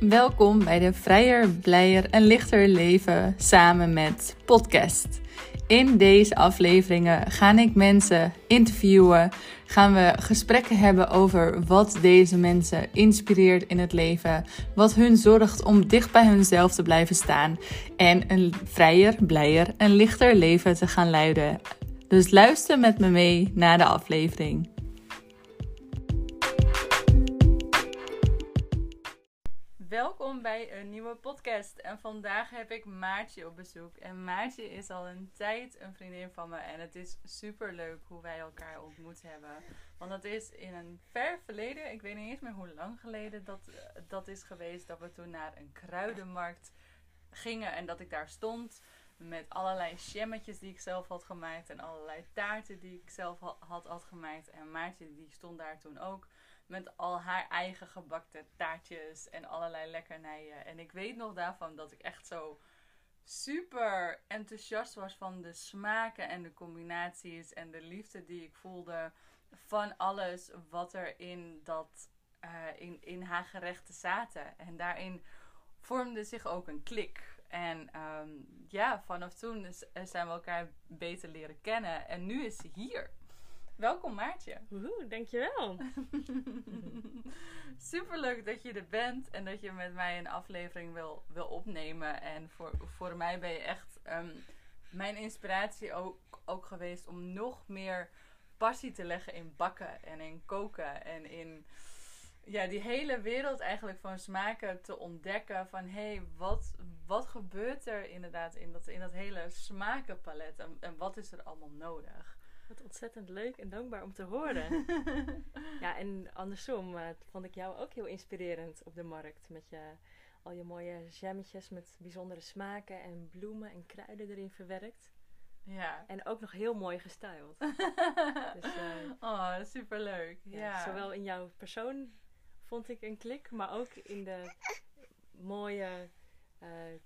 Welkom bij de Vrijer, Blijer en Lichter Leven samen met podcast. In deze afleveringen ga ik mensen interviewen, gaan we gesprekken hebben over wat deze mensen inspireert in het leven, wat hun zorgt om dicht bij hunzelf te blijven staan en een vrijer, blijer en lichter leven te gaan leiden. Dus luister met me mee naar de aflevering. Welkom bij een nieuwe podcast. En vandaag heb ik Maartje op bezoek. En Maartje is al een tijd een vriendin van me. En het is super leuk hoe wij elkaar ontmoet hebben. Want dat is in een ver verleden, ik weet niet eens meer hoe lang geleden dat, dat is geweest, dat we toen naar een kruidenmarkt gingen en dat ik daar stond met allerlei jammetjes die ik zelf had gemaakt en allerlei taarten die ik zelf had, had gemaakt. En Maartje die stond daar toen ook met al haar eigen gebakte taartjes en allerlei lekkernijen. En ik weet nog daarvan dat ik echt zo super enthousiast was van de smaken en de combinaties en de liefde die ik voelde van alles wat er in, dat, uh, in, in haar gerechten zaten. En daarin vormde zich ook een klik. En um, ja, vanaf toen zijn we elkaar beter leren kennen. En nu is ze hier. Welkom Maartje. Woehoe, dankjewel. Superleuk dat je er bent en dat je met mij een aflevering wil, wil opnemen. En voor, voor mij ben je echt um, mijn inspiratie ook, ook geweest om nog meer passie te leggen in bakken en in koken en in ja, die hele wereld eigenlijk van smaken te ontdekken. Van hé, hey, wat, wat gebeurt er inderdaad in dat, in dat hele smakenpalet en, en wat is er allemaal nodig? Wat ontzettend leuk en dankbaar om te horen. ja, en andersom uh, vond ik jou ook heel inspirerend op de markt. Met je, al je mooie jammetjes met bijzondere smaken en bloemen en kruiden erin verwerkt. Ja. En ook nog heel mooi gestyled. dus, uh, oh, superleuk. Ja, ja. Zowel in jouw persoon vond ik een klik, maar ook in de mooie, uh,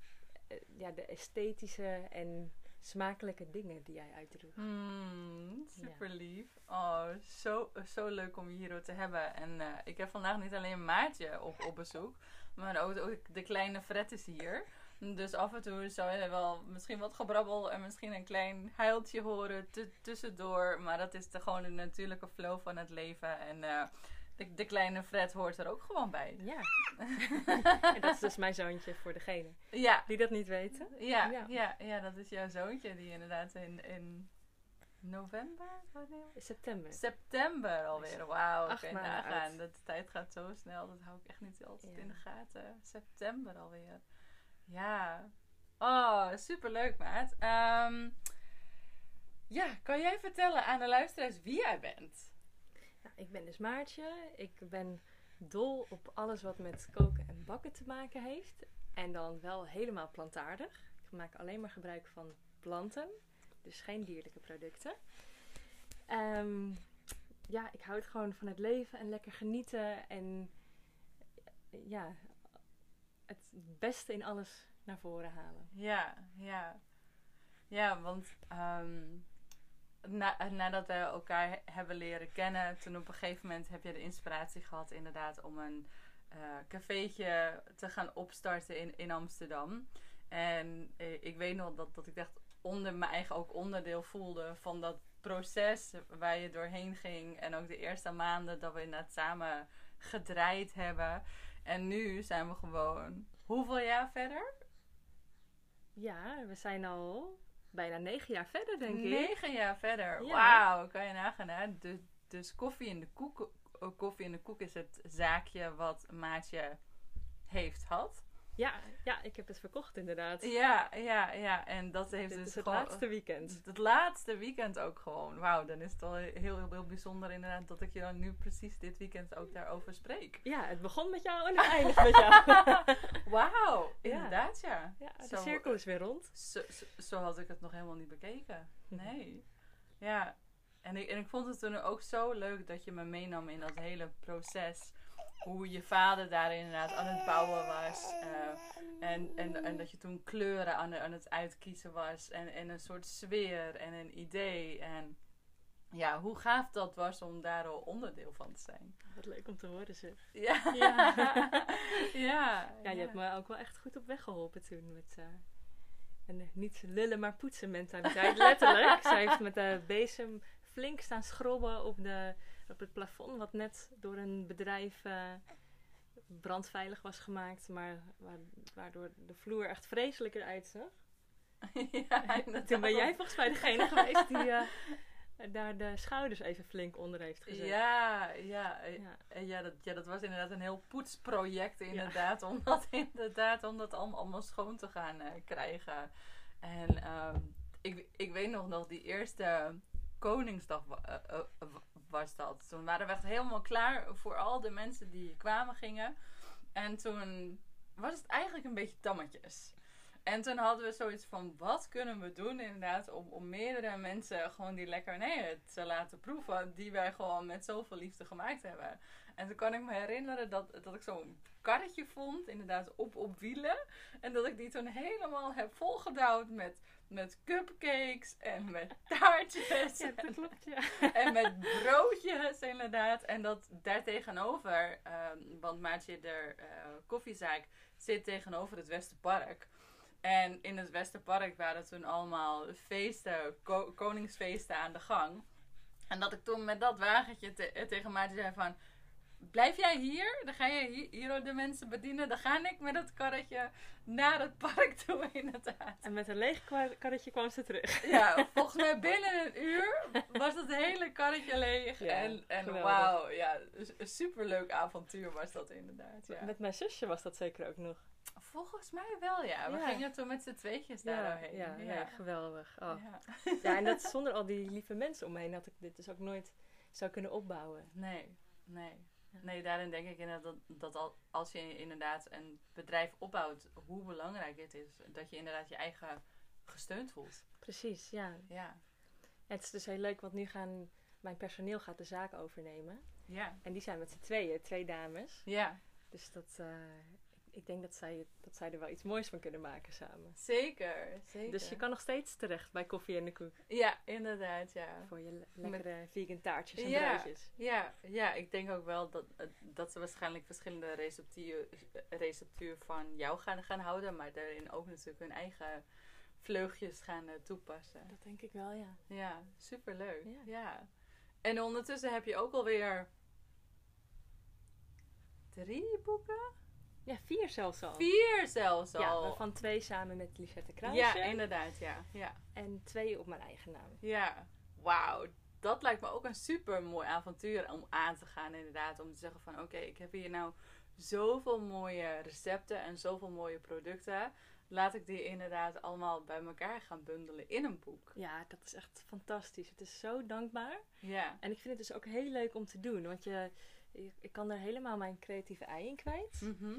ja, de esthetische en smakelijke dingen die jij uitdroeg. Mm, super lief. Oh, zo, zo leuk om je hier te hebben. En uh, ik heb vandaag niet alleen Maartje op, op bezoek, maar ook, ook de kleine Fred is hier. Dus af en toe zou je wel misschien wat gebrabbel en misschien een klein huiltje horen tussendoor. Maar dat is de, gewoon de natuurlijke flow van het leven. En uh, de, de, kleine Fred hoort er ook gewoon bij. Ja. en dat is dus mijn zoontje voor degene ja. die dat niet weten. Ja, ja. ja, ja dat is jouw zoontje die inderdaad in, in november? September. September alweer. Wauw, oké, nagaan. De tijd gaat zo snel. Dat hou ik echt niet altijd in de gaten. September alweer. Ja. Oh, superleuk, maat. Um, ja, kan jij vertellen aan de luisteraars wie jij bent? Nou, ik ben dus Maartje. Ik ben dol op alles wat met koken en bakken te maken heeft. En dan wel helemaal plantaardig. Ik maak alleen maar gebruik van planten. Dus geen dierlijke producten. Um, ja, ik houd gewoon van het leven en lekker genieten. En ja, het beste in alles naar voren halen. Ja, ja. Ja, want um, na, nadat we elkaar hebben leren kennen, toen op een gegeven moment heb je de inspiratie gehad inderdaad om een uh, te gaan opstarten in, in Amsterdam. En eh, ik weet nog dat, dat ik echt onder mijn eigen ook onderdeel voelde van dat proces waar je doorheen ging. En ook de eerste maanden dat we inderdaad samen gedraaid hebben. En nu zijn we gewoon hoeveel jaar verder? Ja, we zijn al bijna negen jaar verder, denk ik. Negen jaar verder. Wauw, kan je nagaan. Hè? Dus, dus koffie in de koek. Koffie in de koek is het zaakje wat Maatje heeft had. Ja, ja, ik heb het verkocht inderdaad. Ja, ja, ja. En dat heeft Dit dus het laatste weekend. Het laatste weekend ook gewoon. Wauw, dan is het wel heel, heel, heel bijzonder inderdaad dat ik je dan nu precies dit weekend ook daarover spreek. Ja, het begon met jou en het eindigt met jou. Wauw, inderdaad ja. Ja, de cirkel is weer rond. Zo, zo, zo, had ik het nog helemaal niet bekeken. Nee. Ja, en ik, en ik vond het toen ook zo leuk dat je me meenam in dat hele proces hoe je vader daar inderdaad aan het bouwen was. Uh, en, en, en dat je toen kleuren aan, aan het uitkiezen was. En, en een soort sfeer en een idee. En ja, hoe gaaf dat was om daar al onderdeel van te zijn. Wat leuk om te horen zeg. Ja. Ja. ja, Ja, je hebt me ook wel echt goed op weg geholpen toen. Met eh, een eh, niet lullen maar poetsen mentaliteit. Letterlijk. Zij heeft met de bezem flink staan schrobben op, de, op het plafond. Wat net door een bedrijf eh, brandveilig was gemaakt. Maar wa- waardoor de vloer echt vreselijk eruit zag. ja, Toen ben jij volgens mij degene geweest die eh, daar de schouders even flink onder heeft gezet. Ja, ja, eh, Ja. ja, dat, ja, dat was inderdaad een heel poetsproject inderdaad. Om dat inderdaad om dat allemaal, schoon te gaan krijgen. En ehm, ik, ik weet nog nog, die eerste Koningsdag was dat. Toen waren we echt helemaal klaar voor al de mensen die kwamen gingen. En toen was het eigenlijk een beetje tammetjes. En toen hadden we zoiets van, wat kunnen we doen inderdaad om, om meerdere mensen gewoon die lekkernijen te laten proeven die wij gewoon met zoveel liefde gemaakt hebben. En toen kan ik me herinneren dat, dat ik zo'n karretje vond, inderdaad op, op wielen. En dat ik die toen helemaal heb volgedouwd met, met cupcakes en met taartjes. Ja, dat klopt, ja. En met broodjes, inderdaad. En dat daartegenover, ehm want Maatje, de eh, koffiezaak, zit tegenover het Westerpark. En in het Westerpark waren toen allemaal feesten, ko- koningsfeesten aan de gang. En dat ik toen met dat wagentje te- tegen Maatje zei van... Blijf jij hier? Dan ga je hier, de mensen bedienen. Dan ga ik met het karretje naar het park toe, inderdaad. En met een leeg karretje kwam ze terug. Ja, volgens mij binnen een uur was het hele karretje leeg. Ja, en en wauw, ja, een superleuk avontuur was dat inderdaad. Ja. Met mijn zusje was dat zeker ook nog. Volgens mij wel, ja. We Ja. gingen toen met z'n tweetjes daar Ja, doorheen. ja, geweldig. Oh. Ja. Ja, en dat zonder al die lieve mensen om me heen had ik dit dus ook nooit zou kunnen opbouwen. Nee, nee. Nee, daarin denk ik inderdaad dat, dat al- als je inderdaad een bedrijf opbouwt, hoe belangrijk het is dat je inderdaad je eigen gesteund voelt. Precies, ja. Ja. Ja, Het is dus heel leuk, want nu gaan mijn personeel gaat de zaak overnemen. Ja. En die zijn met z'n tweeën, twee dames. Ja, Dus dat, eh, ik, denk dat zij, dat zij er wel iets moois van kunnen maken samen. zeker. zeker. Dus je kan nog steeds terecht bij koffie en de koek. Ja, inderdaad, ja. Voor je le- lekkere vegan taartjes en Ja. broodjes. Ja, ja, ik denk ook wel dat, eh, dat ze waarschijnlijk verschillende receptuur, receptuur van jou gaan, gaan houden, maar daarin ook natuurlijk hun eigen vleugjes gaan eh, toepassen. Dat denk ik wel, ja. Ja, superleuk. Ja. Ja. En ondertussen heb je ook alweer drie boeken? Ja, vier zelfs al. Vier zelfs Ja, al. waarvan twee samen met Lisette Kruisje. ja, inderdaad, ja. Ja, En twee op mijn eigen naam. ja. wauw. Dat lijkt me ook een super mooi avontuur om aan te gaan, inderdaad. Om te zeggen van, oké, ik heb hier nou zoveel mooie recepten en zoveel mooie producten. Laat ik die inderdaad allemaal bij elkaar gaan bundelen in een boek. Ja, dat is echt fantastisch. Het is zo dankbaar. Ja, En ik vind het dus ook heel leuk om te doen. Want je, ik, ik kan er helemaal mijn creatieve ei in kwijt. Mhm.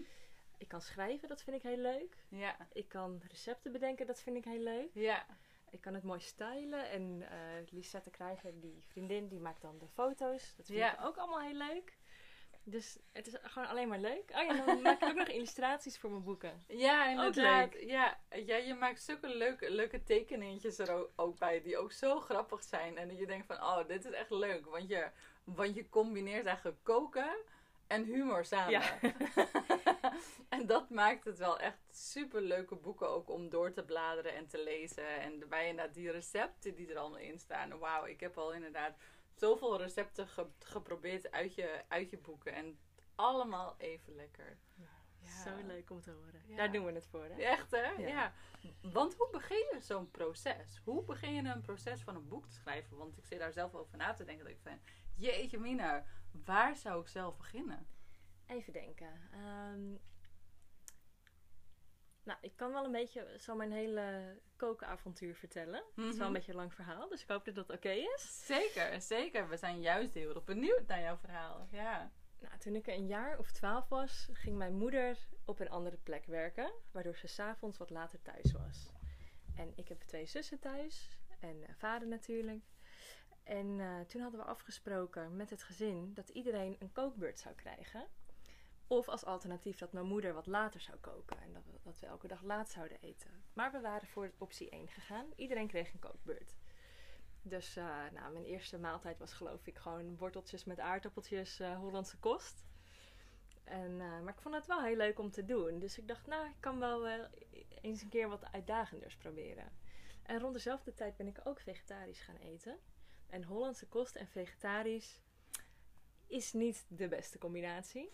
Ik kan schrijven, dat vind ik heel leuk. ja, Ik kan recepten bedenken, dat vind ik heel leuk. ja. Ik kan het mooi stylen. En eh Lisette Krijger, die vriendin, die maakt dan de foto's. Dat vind Ja. ik ook allemaal heel leuk. Dus het is gewoon alleen maar leuk. Oh ja, dan maak ik ook nog illustraties voor mijn boeken. Ja, inderdaad. leuk. Ja, ja, je maakt zulke leuke, leuke tekeningetjes er ook, ook bij, die ook zo grappig zijn. En dat je denkt van, oh, dit is echt leuk. Want je, want je combineert eigenlijk koken en humor samen. Ja. en dat maakt het wel echt super leuke boeken ook om door te bladeren en te lezen. En erbij inderdaad die recepten die er allemaal in staan. Wauw, ik heb al inderdaad zoveel recepten ge- geprobeerd uit je, uit je boeken. En allemaal even lekker. Ja. Zo leuk om te horen. Ja. Daar doen we het voor, hè? Echt hè? Ja. Ja. Want hoe begin je zo'n proces? Hoe begin je een proces van een boek te schrijven? Want ik zit daar zelf over na te denken. Dat ik van, jeetje mina, waar zou ik zelf beginnen? Even denken. Ehm, nou, ik kan wel een beetje zo mijn hele kokenavontuur vertellen. Het is wel een Mhm. beetje een lang verhaal, dus ik hoop dat dat oké is. Zeker, zeker. We zijn juist heel erg benieuwd naar jouw verhaal. Ja. Nou, toen ik een jaar of twaalf was, ging mijn moeder op een andere plek werken, waardoor ze s'avonds wat later thuis was. En ik heb twee zussen thuis en eh, vader natuurlijk. En eh, toen hadden we afgesproken met het gezin dat iedereen een kookbeurt zou krijgen. Of als alternatief dat mijn moeder wat later zou koken en dat we, dat we elke dag laat zouden eten. Maar we waren voor optie 1 gegaan. Iedereen kreeg een kookbeurt. Dus uh, nou, mijn eerste maaltijd was geloof ik gewoon worteltjes met aardappeltjes, uh, Hollandse kost. En, maar ik vond het wel heel leuk om te doen. Dus ik dacht, nou, ik kan wel eens een keer wat uitdagenders proberen. En rond dezelfde tijd ben ik ook vegetarisch gaan eten. En Hollandse kost en vegetarisch is niet de beste combinatie.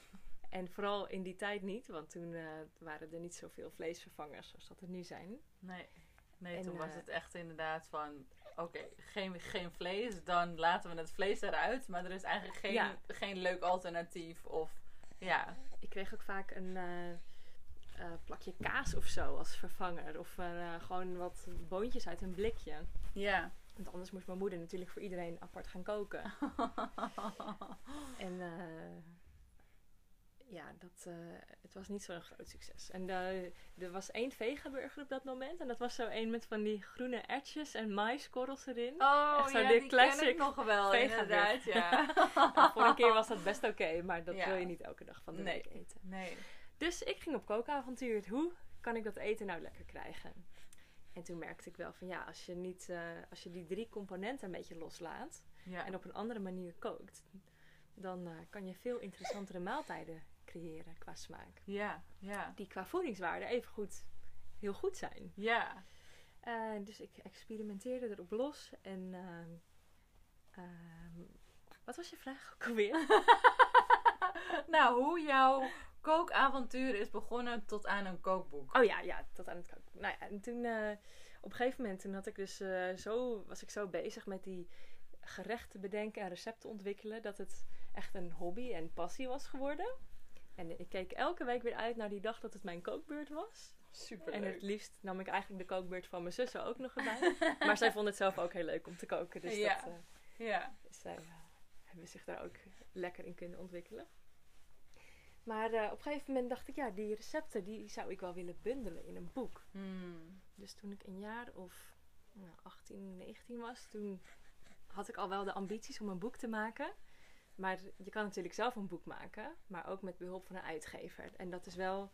En vooral in die tijd niet, want toen waren er niet zoveel vleesvervangers zoals dat er nu zijn. Nee, nee toen was het echt inderdaad van oké, geen, geen vlees, dan laten we het vlees eruit. Maar er is eigenlijk geen, geen leuk alternatief. Of, ja. Ik kreeg ook vaak een uh, uh, plakje kaas of zo als vervanger. Of gewoon wat boontjes uit een blikje. Ja. Want anders moest mijn moeder natuurlijk voor iedereen apart gaan koken. en ja, dat, uh, het was niet zo'n groot succes. En uh, er was één vegaburger op dat moment. En dat was zo één met van die groene ertjes en maiskorrels erin. Oh, Echt zo ja, de die classic ken ik nog wel, inderdaad, ja. nou, voor een keer was dat best oké, maar dat wil je niet elke dag van de nee. week eten. Nee. Dus ik ging op kookavontuur. Hoe kan ik dat eten nou lekker krijgen? En toen merkte ik wel van ja, als je, niet, uh, als je die drie componenten een beetje loslaat... en op een andere manier kookt... dan kan je veel interessantere maaltijden creëren qua smaak. Ja, ja. Die qua voedingswaarde even goed, heel goed zijn. Ja. Uh, dus ik experimenteerde erop los. En uh, uh, wat was je vraag ook alweer? nou, hoe jouw kookavontuur is begonnen tot aan een kookboek. Oh ja, ja, tot aan het kookboek. Nou ja, en toen eh, op een gegeven moment toen had ik dus eh, zo, was ik zo bezig met die gerechten bedenken en recepten ontwikkelen dat het echt een hobby en passie was geworden. En ik keek elke week weer uit naar die dag dat het mijn kookbeurt was. Super. En het liefst nam ik eigenlijk de kookbeurt van mijn zussen ook nog erbij. maar zij vond het zelf ook heel leuk om te koken. Dus ja. dat, uh, ja. zij uh, hebben zich daar ook lekker in kunnen ontwikkelen. Maar uh, op een gegeven moment dacht ik, ja, die recepten die zou ik wel willen bundelen in een boek. Hmm. Dus toen ik een jaar of nou, 18, 19 was, toen had ik al wel de ambities om een boek te maken. Maar je kan natuurlijk zelf een boek maken, maar ook met behulp van een uitgever. En dat is wel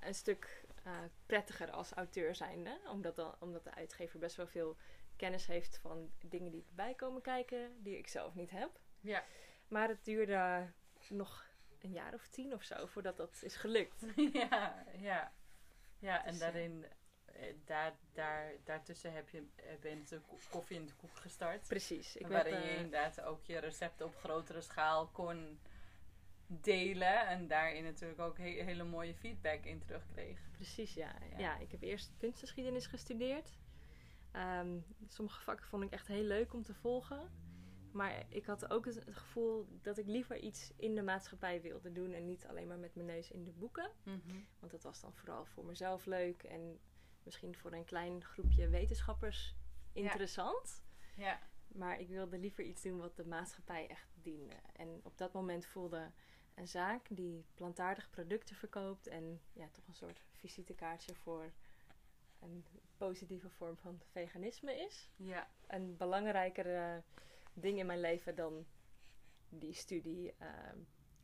een stuk uh, prettiger als auteur zijnde, omdat, dan, omdat de uitgever best wel veel kennis heeft van dingen die erbij komen kijken, die ik zelf niet heb. Ja. Maar het duurde nog een jaar of tien of zo voordat dat is gelukt. ja, ja. Ja, en dus, daarin daar, daar, daartussen heb je, ben je koffie in de koek gestart. Precies. Ik waarin heb, uh, je inderdaad ook je recepten op grotere schaal kon delen. En daarin natuurlijk ook he hele mooie feedback in terugkreeg. Precies, ja. ja. ja ik heb eerst kunstgeschiedenis gestudeerd. Um, sommige vakken vond ik echt heel leuk om te volgen. Maar ik had ook het, het, gevoel dat ik liever iets in de maatschappij wilde doen. En niet alleen maar met mijn neus in de boeken. Mm -hmm. Want dat was dan vooral voor mezelf leuk. En misschien voor een klein groepje wetenschappers interessant. Ja. ja. Maar ik wilde liever iets doen wat de maatschappij echt diende. En op dat moment voelde een zaak die plantaardige producten verkoopt en ja, toch een soort visitekaartje voor een positieve vorm van veganisme is. Ja. Een belangrijkere ding in mijn leven dan die studie uh,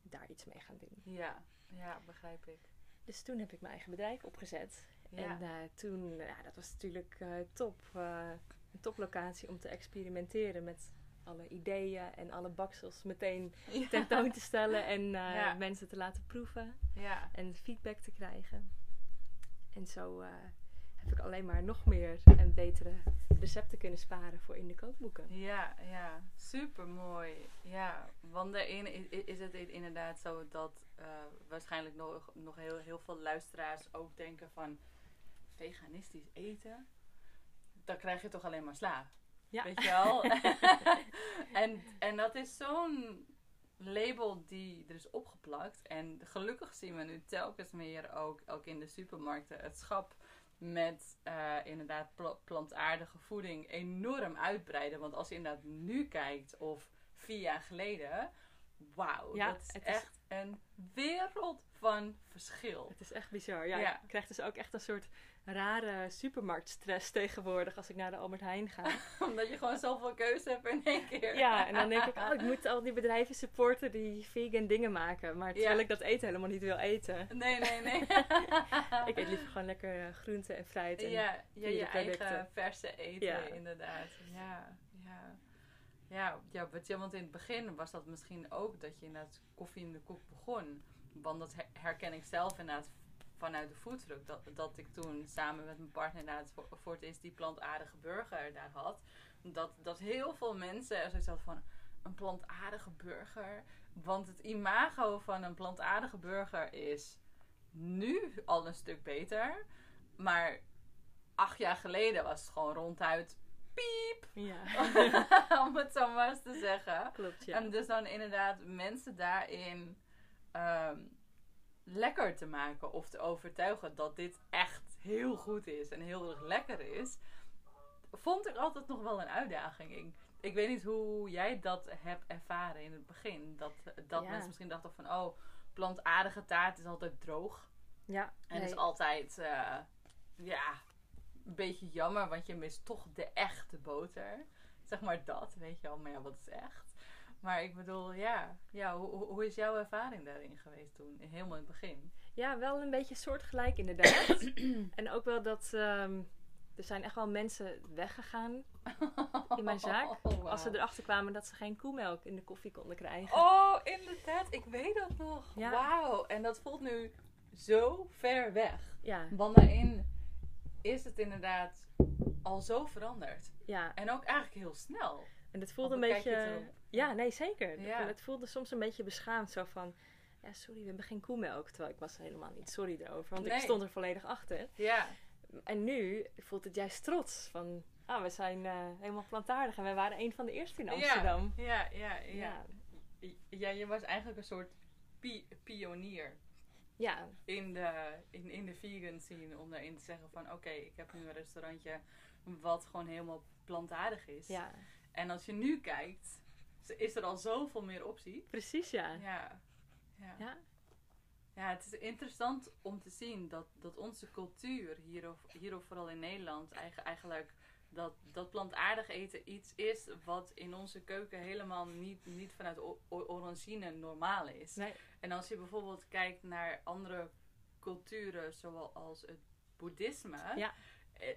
daar iets mee gaan doen. Ja, ja, begrijp ik. Dus toen heb ik mijn eigen bedrijf opgezet. Ja. En uh, toen, ja, dat was natuurlijk uh, top, een toplocatie om te experimenteren met alle ideeën en alle baksels meteen ja. tentoon te stellen en Ja. mensen te laten proeven Ja. en feedback te krijgen. En zo heb ik alleen maar nog meer en betere recepten kunnen sparen voor in de kookboeken. Ja, ja, super mooi. Ja, want daarin is, is het inderdaad zo dat uh, waarschijnlijk nog, nog heel, heel veel luisteraars ook denken van veganistisch eten, dan krijg je toch alleen maar sla. Ja. Weet je wel? en, en dat is zo'n label die er is opgeplakt. En gelukkig zien we nu telkens meer ook, ook in de supermarkten het schap met uh, inderdaad pl plantaardige voeding enorm uitbreiden. Want als je inderdaad nu kijkt of vier jaar geleden, wauw, Ja, dat is het is- echt een wereld van verschil. Het is echt bizar. Ja, Ja. Ik krijg dus ook echt een soort rare supermarktstress tegenwoordig als ik naar de Albert Heijn ga. Omdat je gewoon zoveel keuze hebt in één keer. Ja, en dan denk ik, oh, ik moet al die bedrijven supporten die vegan dingen maken. Maar terwijl Ja. ik dat eten helemaal niet wil eten. Nee, nee, nee. Ik eet liever gewoon lekker eh, groente en fruit. En ja, ja, je eigen verse eten, Ja. inderdaad. Ja, Ja. Ja, ja, want in het begin was dat misschien ook dat je inderdaad koffie in de koek begon. Want dat her- herken ik zelf inderdaad vanuit de foodtruck. Dat, dat ik toen samen met mijn partner inderdaad voor, voor het eerst die plantaardige burger daar had. Dat, dat heel veel mensen er zoiets hadden van een plantaardige burger. Want het imago van een plantaardige burger is nu al een stuk beter. Maar acht jaar geleden was het gewoon ronduit piep. Ja, om het zo maar eens te zeggen. klopt ja. En dus dan inderdaad mensen daarin ehm, lekker te maken of te overtuigen dat dit echt heel goed is en heel erg lekker is, vond ik altijd nog wel een uitdaging. Ik, ik weet niet hoe jij dat hebt ervaren in het begin. Dat, dat Ja. mensen misschien dachten van, oh, plantaardige taart is altijd droog. Ja, En nee. is altijd, eh, ja, een beetje jammer, want je mist toch de echte boter. Zeg maar dat, weet je wel. Maar ja, wat is echt? Maar ik bedoel, ja, ja hoe, hoe is jouw ervaring daarin geweest toen? Helemaal in het begin. Ja, wel een beetje soortgelijk inderdaad. en ook wel dat ehm, er zijn echt wel mensen weggegaan in mijn zaak. Oh. Als ze erachter kwamen dat ze geen koemelk in de koffie konden krijgen. Oh, inderdaad. Ik weet dat nog. Ja. Wauw. En dat voelt nu zo ver weg. Ja, Want daarin is het inderdaad al zo veranderd. ja. En ook eigenlijk heel snel. En het voelde Of een beetje. Ja, nee, zeker. Ja. Het voelde soms een beetje beschaamd. Zo van. Ja, sorry, we hebben geen koemelk. Terwijl ik was er helemaal niet sorry erover. Want Nee. ik stond er volledig achter. Ja. En nu voelt het juist trots. Van, ah, we zijn eh, helemaal plantaardig. En wij waren een van de eerste in Amsterdam. Ja, ja, ja. Ja. Ja, je was eigenlijk een soort pi- pionier Ja, in de, in, in de vegan scene. Om daarin te zeggen van oké, ik heb nu een restaurantje wat gewoon helemaal plantaardig is. ja, En als je nu kijkt, is er al zoveel meer optie. precies ja. Ja. Ja. Ja, Ja, het is interessant om te zien dat, dat onze cultuur, hier, of, hier of vooral in Nederland, eigen- eigenlijk dat, dat plantaardig eten iets is wat in onze keuken helemaal niet, niet vanuit o- o- origine normaal is. nee, En als je bijvoorbeeld kijkt naar andere culturen, zoals het boeddhisme, Ja.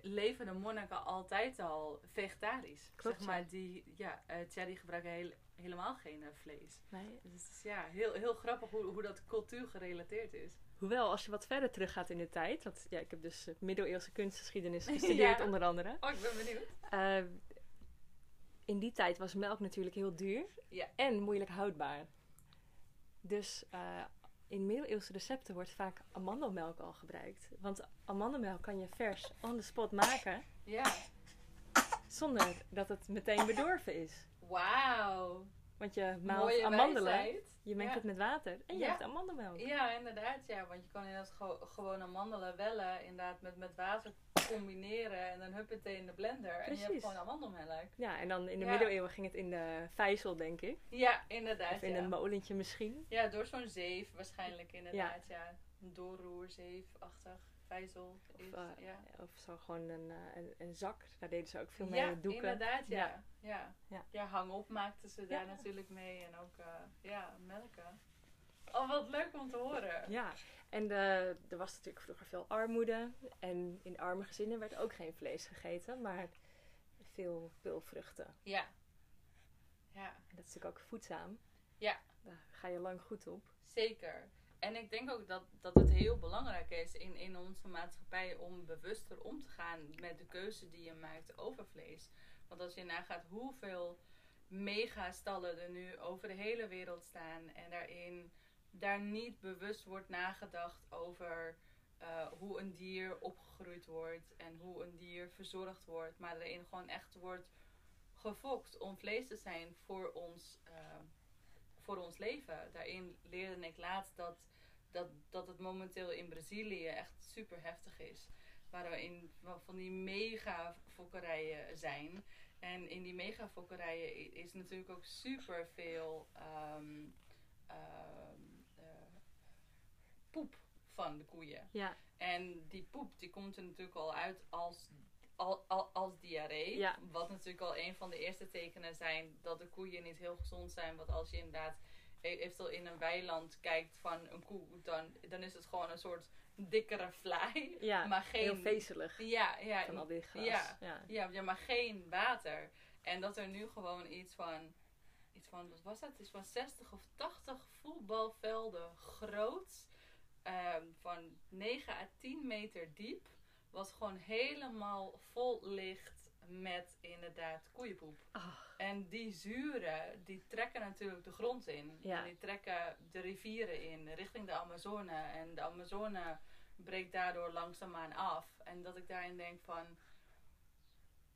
Leven de monniken altijd al vegetarisch. Klopt, zeg maar, ja. die, ja, tja, die gebruiken heel- helemaal geen eh, vlees. nee. Dus het is ja, heel, heel grappig hoe, hoe dat cultuur gerelateerd is. Hoewel, als je wat verder teruggaat in de tijd. Want ja, ik heb dus eh, middeleeuwse kunstgeschiedenis gestudeerd Ja. onder andere. Oh, ik ben benieuwd. Eh, in die tijd was melk natuurlijk heel duur Ja. en moeilijk houdbaar. Dus in middeleeuwse recepten wordt vaak amandelmelk al gebruikt. Want amandelmelk kan je vers on the spot maken Ja. zonder dat het meteen bedorven is. Wauw. Want je maalt amandelen, wijsheid. je mengt Ja. het met water en je Ja. hebt amandelmelk. Ja, inderdaad. Ja, want je kan inderdaad gewo- gewoon amandelen wellen, inderdaad met, met water combineren en dan huppatee in de blender. En je hebt gewoon amandelmelk. Ja, en dan in de Ja. middeleeuwen ging het in de vijzel, denk ik. Ja, inderdaad. Of in een molentje misschien. Ja, door zo'n zeef waarschijnlijk inderdaad. Ja. Een doorroerzeefachtig vijzel. Is, eh, ja. Of zo gewoon een, eh, een, een zak. Daar deden ze ook veel mee ja, doeken. inderdaad. Ja. Ja. Ja. Ja. Ja. hang-op maakten ze daar natuurlijk mee. En ook, eh, ja, melken. Oh, wat leuk om te horen. Ja, en de, er was natuurlijk vroeger veel armoede. En in arme gezinnen werd ook geen vlees gegeten, maar veel, veel vruchten. Ja. Ja. En dat is natuurlijk ook voedzaam. Ja. Daar ga je lang goed op. Zeker. En ik denk ook dat, dat het heel belangrijk is in, in onze maatschappij om bewuster om te gaan met de keuze die je maakt over vlees. Want als je nagaat hoeveel megastallen er nu over de hele wereld staan en daarin daar niet bewust wordt nagedacht over eh, hoe een dier opgegroeid wordt en hoe een dier verzorgd wordt, maar erin gewoon echt wordt gefokt om vlees te zijn voor ons, eh, voor ons leven. Daarin leerde ik laatst dat, dat, dat het momenteel in Brazilië echt super heftig is. Waarin van die mega fokkerijen zijn. En in die mega fokkerijen is natuurlijk ook super veel ehm, ehm, eh, poep van de koeien. Ja, En die poep die komt er natuurlijk al uit als, al, al, als diarree. Ja. Wat natuurlijk al een van de eerste tekenen zijn dat de koeien niet heel gezond zijn. Want als je inderdaad eventueel in een weiland kijkt van een koe, dan, dan is het gewoon een soort dikkere fly. ja maar geen, heel vezelig Ja, ja, van al dit gras. ja. ja. ja, maar geen water. En dat er nu gewoon iets van, iets van wat was dat? Iets van 60 of 80 voetbalvelden groot, ehm, van 9 à 10 meter diep, wat gewoon helemaal vol ligt met inderdaad koeienpoep. Ach, En die zuren, die trekken natuurlijk de grond in. Ja. En die trekken de rivieren in, richting de Amazone. En de Amazone breekt daardoor langzaamaan af. En dat ik daarin denk van,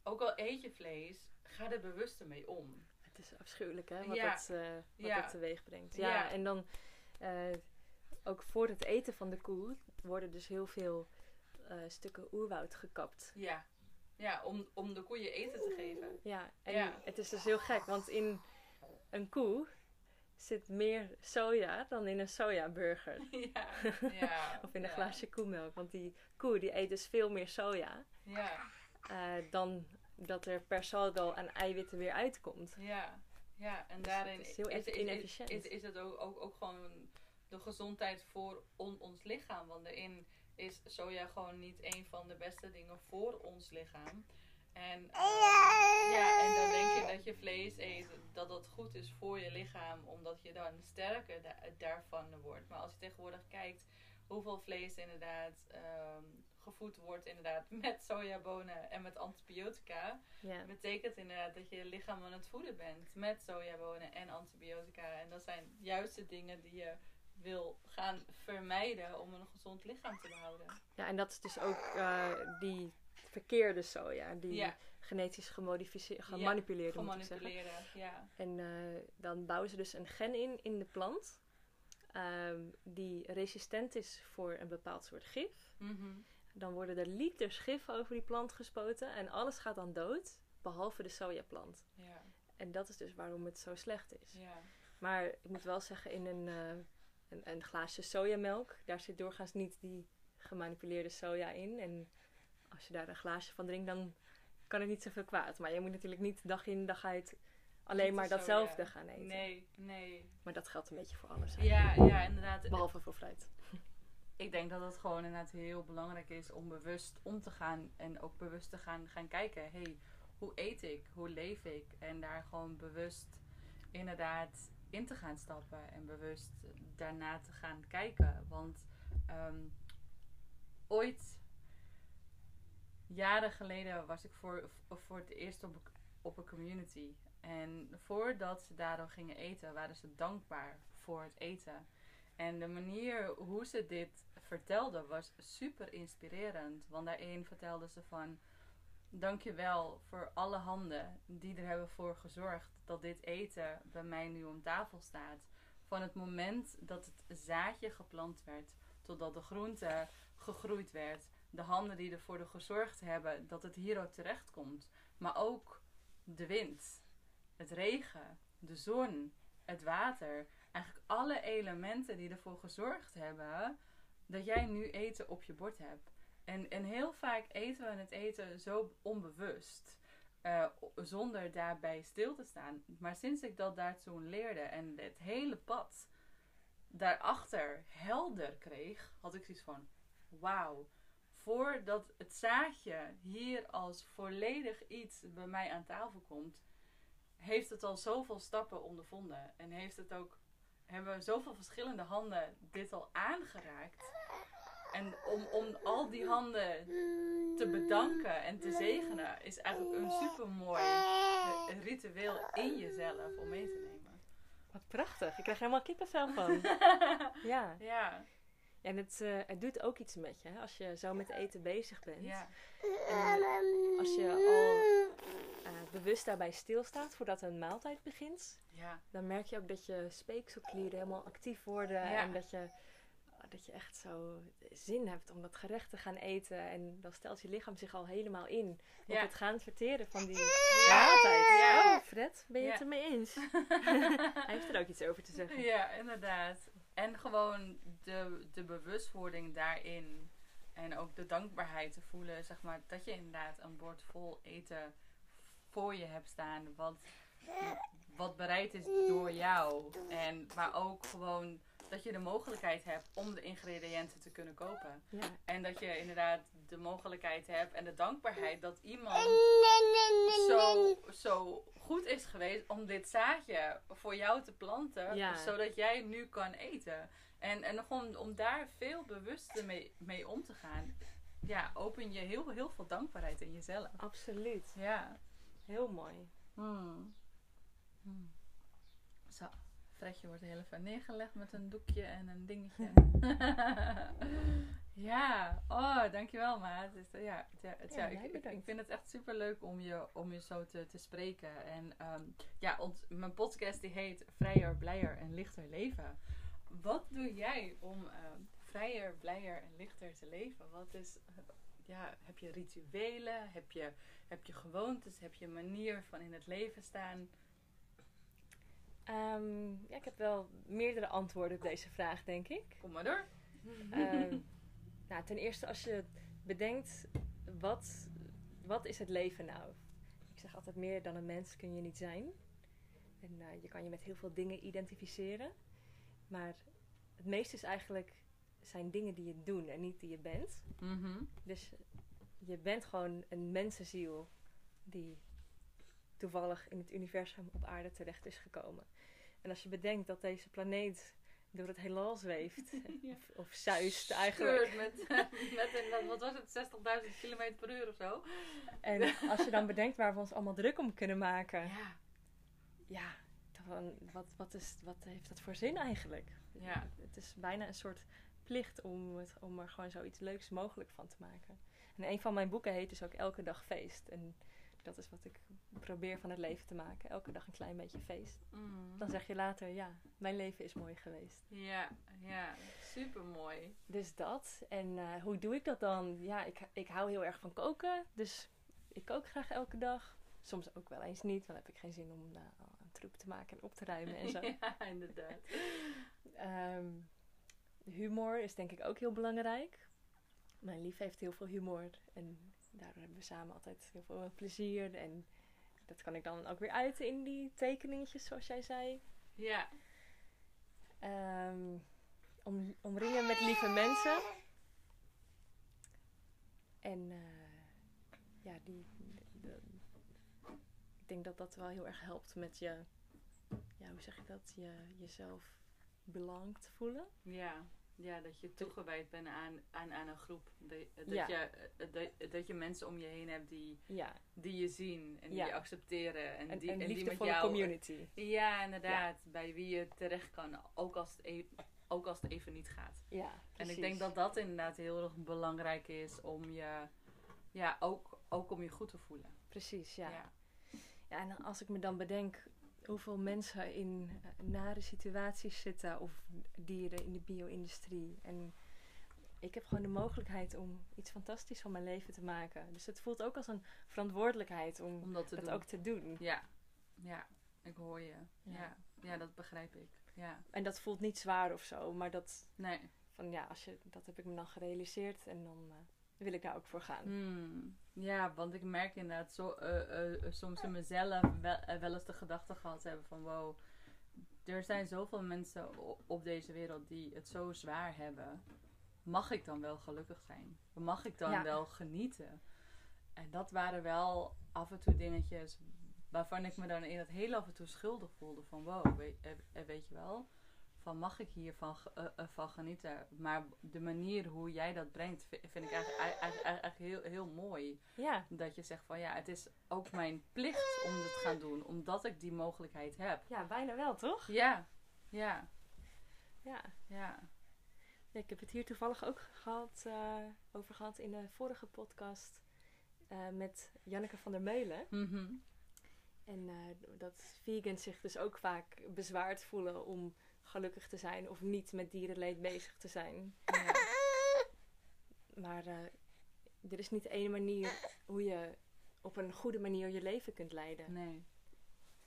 ook al eet je vlees, ga er bewuster mee om. het is afschuwelijk hè, wat, Ja. dat, eh, wat Ja. dat teweeg brengt. Ja, Ja. en dan eh, ook voor het eten van de koe worden dus heel veel eh, stukken oerwoud gekapt. Ja, ja om, om de koeien eten te geven. Ja, en Ja. het is dus heel gek, want in een koe zit meer soja dan in een sojaburger. ja, ja. Of in een ja. glaasje koemelk. Want die koe die eet dus veel meer soja Ja, eh, dan dat er per saldo aan eiwitten weer uitkomt. ja, ja. En Dus daarin het is heel is, inefficiënt. is, is het ook, ook, ook gewoon de gezondheid voor on- ons lichaam. Want daarin is soja gewoon niet een van de beste dingen voor ons lichaam. En, eh, ja, en dan denk je dat je vlees eet, dat dat goed is voor je lichaam, omdat je dan sterker da- daarvan wordt. Maar als je tegenwoordig kijkt hoeveel vlees inderdaad ehm, gevoed wordt inderdaad met sojabonen en met antibiotica, betekent inderdaad dat je je lichaam aan het voeden bent met sojabonen en antibiotica. En dat zijn juist de dingen die je wil gaan vermijden om een gezond lichaam te behouden. ja, en dat is dus ook eh, die verkeerde soja. Die Ja. genetisch gemodificeerd, gemanipuleerde moet ik zeggen. Gemanipuleren, ja. En eh, dan bouwen ze dus een gen in in de plant. ehm, die resistent is voor een bepaald soort gif. Mhm. Dan worden er liters gif over die plant gespoten en alles gaat dan dood, behalve de sojaplant. Ja, En dat is dus waarom het zo slecht is. ja. Maar ik moet wel zeggen, in een, eh, een, een glaasje sojamelk, daar zit doorgaans niet die gemanipuleerde soja in. En als je daar een glaasje van drinkt, dan kan het niet zoveel kwaad. Maar je moet natuurlijk niet dag in dag uit alleen maar soja. datzelfde gaan eten. Nee, nee. Maar dat geldt een beetje voor alles. Ja, ja, inderdaad. Behalve voor fruit. Ik denk dat het gewoon inderdaad heel belangrijk is om bewust om te gaan en ook bewust te gaan, gaan kijken. hey, hoe eet ik? Hoe leef ik? En daar gewoon bewust inderdaad in te gaan stappen en bewust daarna te gaan kijken. Want ehm, ooit, jaren geleden, was ik voor, voor het eerst op, op een community. En voordat ze daar al gingen eten, waren ze dankbaar voor het eten. En de manier hoe ze dit vertelde was super inspirerend. Want daarin vertelde ze van... Dankjewel voor alle handen die er hebben voor gezorgd dat dit eten bij mij nu om tafel staat. Van het moment dat het zaadje geplant werd, totdat de groente gegroeid werd. De handen die ervoor gezorgd hebben dat het hierop terecht komt. Maar ook de wind, het regen, de zon, het water. Eigenlijk alle elementen die ervoor gezorgd hebben dat jij nu eten op je bord hebt. En, en heel vaak eten we het eten zo onbewust. eh, zonder daarbij stil te staan. Maar sinds ik dat daartoe leerde en het hele pad daarachter helder kreeg, had ik zoiets van: wauw. Voordat het zaadje hier als volledig iets bij mij aan tafel komt, heeft het al zoveel stappen ondervonden. En heeft het ook, hebben zoveel verschillende handen dit al aangeraakt. En om, om al die handen te bedanken en te zegenen, is eigenlijk een super mooi ritueel in jezelf om mee te nemen. Wat prachtig. Ik krijg helemaal kippenvel van. ja. Ja, En het, eh, het doet ook iets met je. Hè? Als je zo met eten bezig bent. ja, En als je al eh, bewust daarbij stilstaat voordat een maaltijd begint. ja, Dan merk je ook dat je speekselklieren helemaal actief worden. Ja. En dat je, dat je echt zo zin hebt om dat gerecht te gaan eten. En dan stelt je lichaam zich al helemaal in op Ja. het gaan verteren van die Ja. maaltijd. Ja. Oh, Fred, ben je het ermee eens? Hij heeft er ook iets over te zeggen. ja, inderdaad. En gewoon de, de bewustwording daarin. En ook de dankbaarheid te voelen, zeg maar, dat je inderdaad een bord vol eten voor je hebt staan. Wat, wat bereid is door jou. En, maar ook gewoon dat je de mogelijkheid hebt om de ingrediënten te kunnen kopen. Ja. En dat je inderdaad de mogelijkheid hebt en de dankbaarheid dat iemand zo, zo goed is geweest om dit zaadje voor jou te planten, Ja. zodat jij nu kan eten. En, en gewoon om daar veel bewuster mee, mee om te gaan, ja, open je heel, heel veel dankbaarheid in jezelf. Absoluut. Ja. Heel mooi. Hmm. Hmm. Fredje wordt heel even neergelegd met een doekje en een dingetje. ja, oh, dankjewel maat. Het is, ja, het, ja, het, Ja, ja, jij ik, ik vind het echt super leuk om je, om je zo te, te spreken. En ehm, ja, ons, mijn podcast die heet Vrijer, Blijer en Lichter Leven. Wat doe jij om ehm, vrijer, blijer en lichter te leven? Wat is, eh, ja, heb je rituelen? Heb je, heb je gewoontes? Heb je een manier van in het leven staan? Ehm, ja, ik heb wel meerdere antwoorden op deze vraag, denk ik. Kom maar door. Ehm, nou, ten eerste als je bedenkt, wat, wat is het leven nou? Ik zeg altijd, meer dan een mens kun je niet zijn. En eh, je kan je met heel veel dingen identificeren. Maar het meeste is eigenlijk, zijn dingen die je doet en niet die je bent. Mhm. Dus je bent gewoon een mensenziel die toevallig in het universum op aarde terecht is gekomen. En als je bedenkt dat deze planeet door het heelal zweeft, Ja. of, of zuist eigenlijk. Met, met een, wat was het, 60.000 km per uur of zo. En als je dan bedenkt waar we ons allemaal druk om kunnen maken, Ja. ja, dan, wat, wat, is, wat heeft dat voor zin eigenlijk? Ja. Het is bijna een soort plicht om, het, om er gewoon zoiets leuks mogelijk van te maken. En een van mijn boeken heet dus ook Elke dag feest. En dat is wat ik probeer van het leven te maken. Elke dag een klein beetje feest. Mm. Dan zeg je later, ja, mijn leven is mooi geweest. Ja, ja, super mooi. Dus dat. En eh, hoe doe ik dat dan? Ja, ik, ik hou heel erg van koken. Dus ik kook graag elke dag. Soms ook wel eens niet, want dan heb ik geen zin om uh, een troep te maken en op te ruimen en zo. Ja, inderdaad. Ehm, humor is denk ik ook heel belangrijk. Mijn lief heeft heel veel humor. En daardoor hebben we samen altijd heel veel plezier. En dat kan ik dan ook weer uiten in die tekeningetjes, zoals jij zei. Ja. Ehm, om, omringen met lieve mensen. En eh, ja, die, de- ik denk dat dat wel heel erg helpt met je, ja, hoe zeg je dat, je, jezelf belangt voelen. Ja. Ja, dat je toegewijd bent aan, aan, aan een groep. Dat, dat, Ja. je, eh, dat, dat je mensen om je heen hebt die, Ja, die je zien en die Ja. je accepteren. En, die, een en die met jou. community. Ja, inderdaad. Bij wie je terecht kan, ook als, het e- ook als het even niet gaat. Ja, En precies. ik denk dat dat inderdaad heel erg belangrijk is om je, ja, ook, ook om je goed te voelen. Precies, ja. ja. Ja, en als ik me dan bedenk hoeveel mensen in eh, nare situaties zitten of dieren in de bio-industrie. En ik heb gewoon de mogelijkheid om iets fantastisch van mijn leven te maken. Dus het voelt ook als een verantwoordelijkheid om Om dat te dat doen. ook te doen. Ja, ja, ik hoor je. Ja. Ja. Ja. dat begrijp ik. Ja, En dat voelt niet zwaar of zo, maar dat, nee. van, ja, als je, dat heb ik me dan gerealiseerd en dan eh, wil ik daar ook voor gaan. Hmm. Ja, want ik merk inderdaad zo, eh, eh, soms in mezelf wel, eh, wel eens de gedachte gehad hebben van wow, er zijn zoveel mensen op deze wereld die het zo zwaar hebben. Mag ik dan wel gelukkig zijn? Mag ik dan Ja. wel genieten? En dat waren wel af en toe dingetjes waarvan ik me dan in het heel af en toe schuldig voelde. Van wow, weet, eh, eh, weet je wel, van mag ik hiervan eh, eh, van genieten? Maar de manier hoe jij dat brengt, vi- vind ik eigenlijk, eigenlijk, eigenlijk heel, heel mooi. Ja, Dat je zegt van ja, het is ook mijn plicht om dit te gaan doen, omdat ik die mogelijkheid heb. ja, bijna wel, toch? Ja, ja, Ja. ja. Ja, ik heb het hier toevallig ook gehad, eh, over gehad in de vorige podcast met Janneke van der Meulen. Mhm. En dat vegans zich dus ook vaak bezwaard voelen om gelukkig te zijn of niet met dierenleed bezig te zijn. ja. Maar eh, er is niet één manier hoe je op een goede manier je leven kunt leiden. Nee,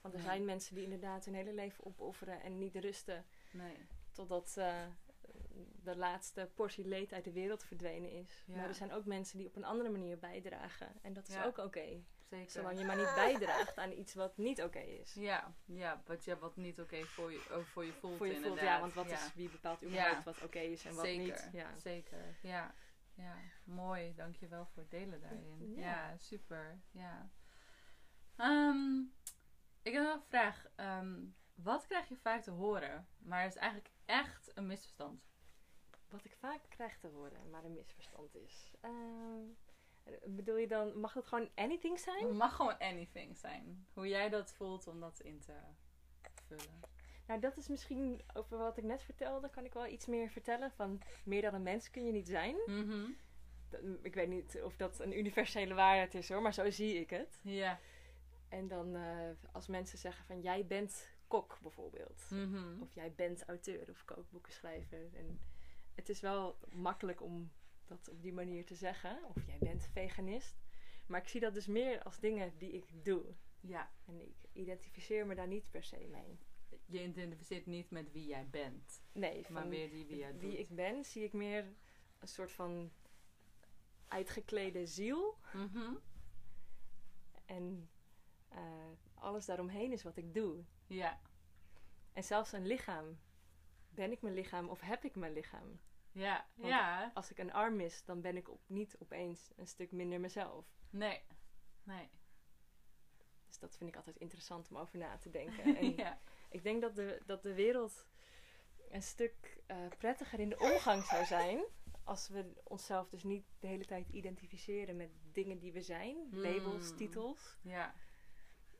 Want er Nee. zijn mensen die inderdaad hun hele leven opofferen en niet rusten nee. totdat eh, de laatste portie leed uit de wereld verdwenen is. Ja. Maar er zijn ook mensen die op een andere manier bijdragen. En dat is Ja. ook oké. Zeker. Zolang je maar niet bijdraagt aan iets wat niet oké is. Ja, ja, wat, ja, wat niet oké voor, je, oh, voor je voelt Voor je voelt, ja, want wat is, wie bepaalt überhaupt Ja. wat oké is en wat zeker, niet. Ja. Zeker, ja. Ja, mooi. Dankjewel voor het delen daarin. Ja. Ja, super. Ja. Ehm, ik heb nog een vraag. Ehm, wat krijg je vaak te horen, maar het is eigenlijk echt een misverstand? Wat ik vaak krijg te horen, maar een misverstand is. Ehm, bedoel je dan, mag het gewoon anything zijn? Het mag gewoon anything zijn. Hoe jij dat voelt om dat in te vullen. Nou, dat is misschien over wat ik net vertelde, kan ik wel iets meer vertellen. Van meer dan een mens kun je niet zijn. Mhm. Dat- Ik weet niet of dat een universele waarheid is hoor, maar zo zie ik het. Ja. En dan eh, als mensen zeggen van jij bent kok bijvoorbeeld. Mhm. Of jij bent auteur of kookboekenschrijver. En het is wel makkelijk om dat op die manier te zeggen. Of jij bent veganist. Maar ik zie dat dus meer als dingen die ik doe. Ja. En ik identificeer me daar niet per se mee. Je identificeert niet met wie jij bent, Nee, maar weer die wie jij wie ik ben zie ik meer een soort van uitgeklede ziel. Mhm. En eh, alles daaromheen is wat ik doe. Ja. En zelfs een lichaam. Ben ik mijn lichaam of heb ik mijn lichaam? Ja. Want- Ja. Als ik een arm mis, dan ben ik op, niet opeens een stuk minder mezelf. Nee. Nee. Dus dat vind ik altijd interessant om over na te denken. En ja. ik denk dat de, dat de wereld een stuk eh, prettiger in de omgang zou zijn. Als we onszelf dus niet de hele tijd identificeren met dingen die we zijn. Labels, Hmm. titels. Ja.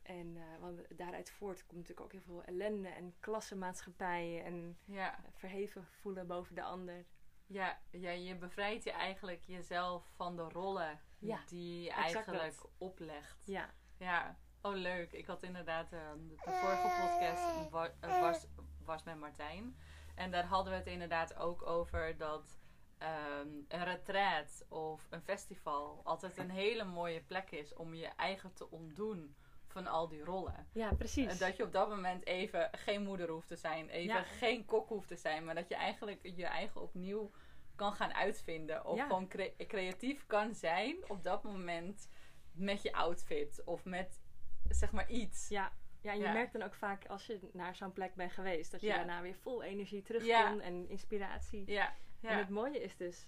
En eh, want daaruit voort komt natuurlijk ook heel veel ellende en klassenmaatschappijen. En Ja. verheven voelen boven de ander. Ja, ja, je bevrijdt je eigenlijk jezelf van de rollen Ja, die je eigenlijk dat. oplegt. Ja, Ja, oh leuk. Ik had inderdaad, eh, de vorige podcast eh, was, was met Martijn. En daar hadden we het inderdaad ook over dat ehm, een retreat of een festival altijd een hele mooie plek is om je eigen te ontdoen van al die rollen. ja precies. En dat je op dat moment even geen moeder hoeft te zijn, even Ja. geen kok hoeft te zijn, maar dat je eigenlijk je eigen opnieuw kan gaan uitvinden. Of Ja. gewoon cre- creatief kan zijn op dat moment met je outfit of met zeg maar iets. Ja, ja en je Ja. merkt dan ook vaak als je naar zo'n plek bent geweest, dat je daarna weer vol energie terugkomt en inspiratie. Ja, En het mooie is dus,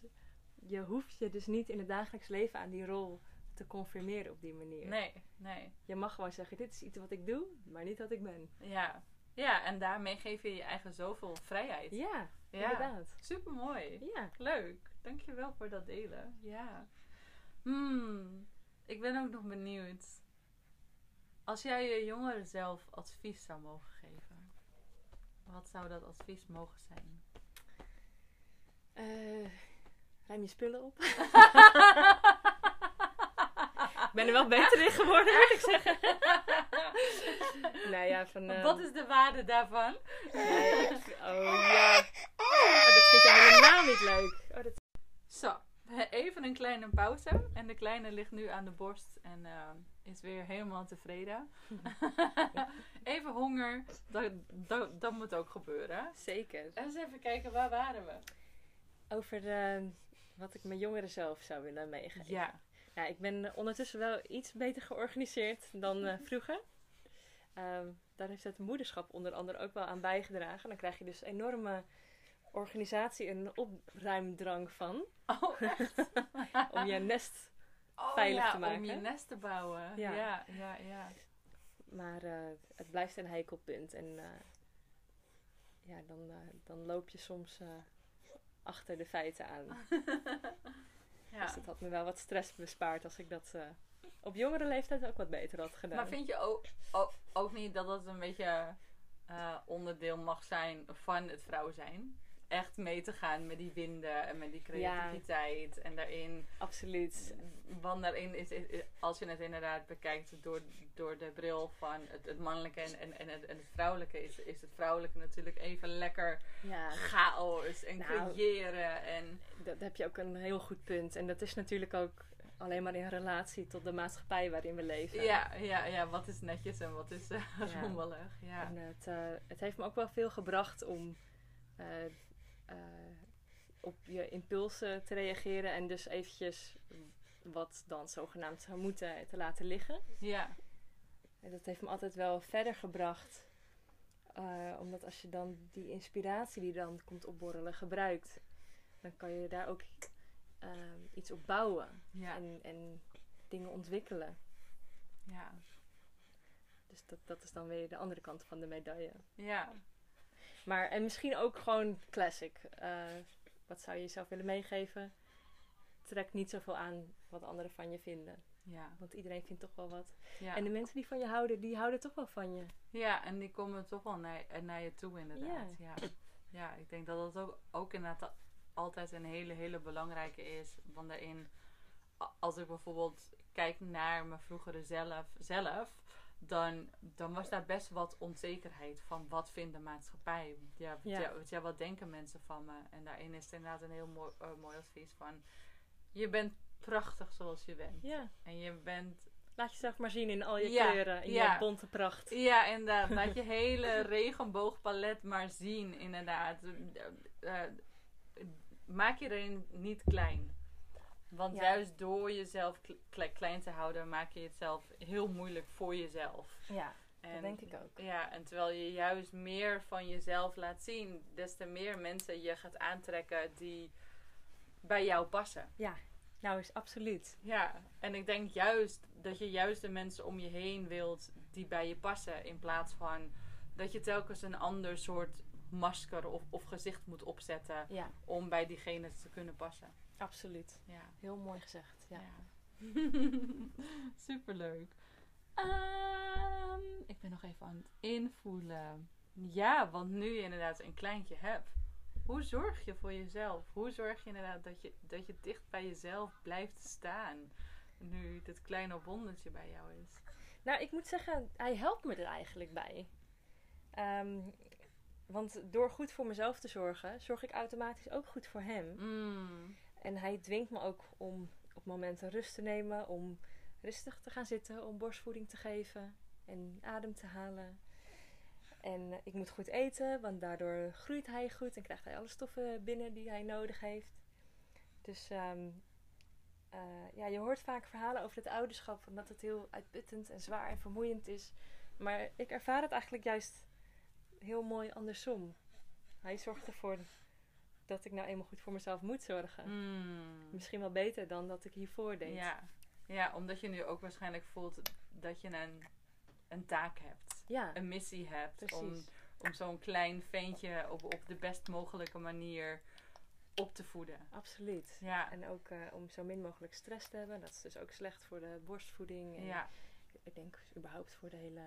je hoeft je dus niet in het dagelijks leven aan die rol te conformeren op die manier. Nee, nee. Je mag gewoon zeggen, dit is iets wat ik doe, maar niet wat ik ben. Ja. ja, en daarmee geef je je eigen zoveel vrijheid. Ja, Ja, inderdaad. super mooi. Ja. Leuk. Dankjewel voor dat delen. Ja. Hmm. Ik ben ook nog benieuwd. Als jij je jongeren zelf advies zou mogen geven, wat zou dat advies mogen zijn? Eh, ruim je spullen op. ik ben er wel beter in geworden, moet ik zeggen. nou ja, van... eh, Wat is de waarde daarvan? nee, ik- oh ja. Oh, dat vind je helemaal niet leuk. Oh, dat... Zo, even een kleine pauze. En de kleine ligt nu aan de borst en eh, is weer helemaal tevreden. even honger, dat, dat, dat moet ook gebeuren. Zeker. Eens even kijken, waar waren we? Over eh, wat ik mijn jongeren zelf zou willen meegeven. Ja. Ja, ik ben ondertussen wel iets beter georganiseerd dan eh, vroeger. Ehm, daar heeft het moederschap onder andere ook wel aan bijgedragen. Dan krijg je dus enorme organisatie en opruimdrang van. Oh, echt? Om je nest. Oh, veilig ja, te maken. Om je nest te bouwen. Ja. Ja, ja, ja. Maar eh, het blijft een heikelpunt. En eh, ja, dan, dan loop je soms achter de feiten aan. Ja. Dus dat had me wel wat stress bespaard als ik dat eh, op jongere leeftijd ook wat beter had gedaan. Maar vind je ook, ook, ook niet dat dat een beetje eh, onderdeel mag zijn van het vrouw zijn? Echt mee te gaan met die winden en met die creativiteit. En daarin, Absoluut. want daarin is, als je het inderdaad bekijkt door, door de bril van het, het mannelijke en, en, en, het, en het vrouwelijke, is, is het vrouwelijke natuurlijk even lekker Ja, chaos en Nou. creëren. En, dat heb je ook een heel goed punt. En dat is natuurlijk ook alleen maar in relatie tot de maatschappij waarin we leven. ja, ja, ja, wat is netjes en wat is Ja. rommelig. Ja. En het, eh, het heeft me ook wel veel gebracht om eh, op je impulsen te reageren en dus eventjes wat dan zogenaamd zou moeten te laten liggen. Ja. En dat heeft me altijd wel verder gebracht. Eh, omdat als je dan die inspiratie die dan komt opborrelen gebruikt, dan kan je daar ook ehm, iets op bouwen Ja. en, en dingen ontwikkelen. Ja. Dus dat, dat is dan weer de andere kant van de medaille. Ja. Maar en misschien ook gewoon classic. Eh, wat zou je jezelf willen meegeven? Trek niet zoveel aan wat anderen van je vinden. Ja. Want iedereen vindt toch wel wat. Ja. En de mensen die van je houden, die houden toch wel van je. Ja, en die komen toch wel naar, naar je toe inderdaad. Ja. Ja. ik denk dat dat ook, ook inderdaad altijd een hele, hele belangrijke is. Want daarin, als ik bijvoorbeeld kijk naar mijn vroegere zelf, zelf dan, dan was daar best wat onzekerheid van wat vindt de maatschappij. Ja, Ja. ja. ja, wat denken mensen van me? En daarin is het inderdaad een heel mooi, eh, mooi advies van... Je bent prachtig zoals je bent. Ja. En je bent Laat jezelf maar zien in al je kleuren, in je bonte pracht. Ja, inderdaad. Laat je hele regenboogpalet maar zien, inderdaad. Eh, eh, maak je erin niet klein. Want Ja. juist door jezelf kle- kle- klein te houden, maak je het zelf heel moeilijk voor jezelf. Ja, En, dat denk ik ook. Ja, en terwijl je juist meer van jezelf laat zien, des te meer mensen je gaat aantrekken die bij jou passen. Nou is absoluut. Ja, en ik denk juist dat je juist de mensen om je heen wilt die bij je passen. In plaats van dat je telkens een ander soort masker of, of gezicht moet opzetten Ja, om bij diegene te kunnen passen. Absoluut. Ja. Heel mooi gezegd. Ja. Superleuk. Ehm, ik ben nog even aan het invoelen. Ja, want nu je inderdaad een kleintje hebt. Hoe zorg je voor jezelf? Hoe zorg je inderdaad dat je, dat je dicht bij jezelf blijft staan? Nu dit kleine wondertje bij jou is. Nou, ik moet zeggen, hij helpt me er eigenlijk bij. Ehm, want door goed voor mezelf te zorgen, zorg ik automatisch ook goed voor hem. Mm. En hij dwingt me ook om op momenten rust te nemen, om rustig te gaan zitten, om borstvoeding te geven en adem te halen. En ik moet goed eten, want daardoor groeit hij goed en krijgt hij alle stoffen binnen die hij nodig heeft. Dus ehm, eh, ja, je hoort vaak verhalen over het ouderschap, van dat het heel uitputtend en zwaar en vermoeiend is. Maar ik ervaar het eigenlijk juist heel mooi andersom. Hij zorgt ervoor dat ik nou eenmaal goed voor mezelf moet zorgen. Mm. Misschien wel beter dan dat ik hiervoor deed. Ja. ja, omdat je nu ook waarschijnlijk voelt dat je een, een taak hebt. Ja, Een missie hebt. Om, precies. om zo'n klein ventje op, op de best mogelijke manier op te voeden. Absoluut. Ja, En ook eh, om zo min mogelijk stress te hebben. Dat is dus ook slecht voor de borstvoeding. En ja. ik denk überhaupt voor de hele...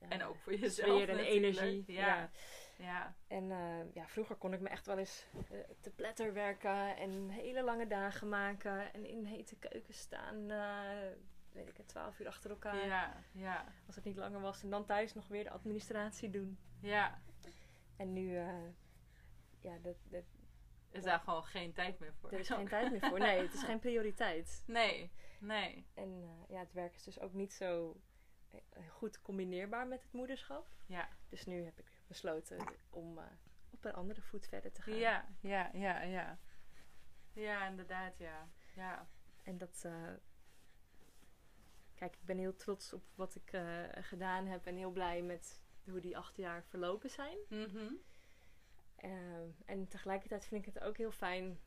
ja, en ook voor jezelf sfeer en natuurlijk. energie. Ja, Ja. ja. En eh, ja, vroeger kon ik me echt wel eens eh, te pletter werken en hele lange dagen maken. En in hete keuken staan, eh, weet ik het, twaalf uur achter elkaar. ja, ja, Als het niet langer was. En dan thuis nog weer de administratie doen. ja. En nu, ja, dat, dat, Is daar gewoon geen tijd meer voor. er is geen tijd meer voor. Nee, het is geen prioriteit. Nee, nee. En ja, het werk is dus ook niet zo goed combineerbaar met het moederschap. Ja, Dus nu heb ik besloten om eh, op een andere voet verder te gaan. ja, ja, ja, ja. Ja, inderdaad, ja. Ja, En dat. eh, kijk, ik ben heel trots op wat ik eh, gedaan heb en heel blij met hoe die acht jaar verlopen zijn. Mhm. Ehm, en tegelijkertijd vind ik het ook heel fijn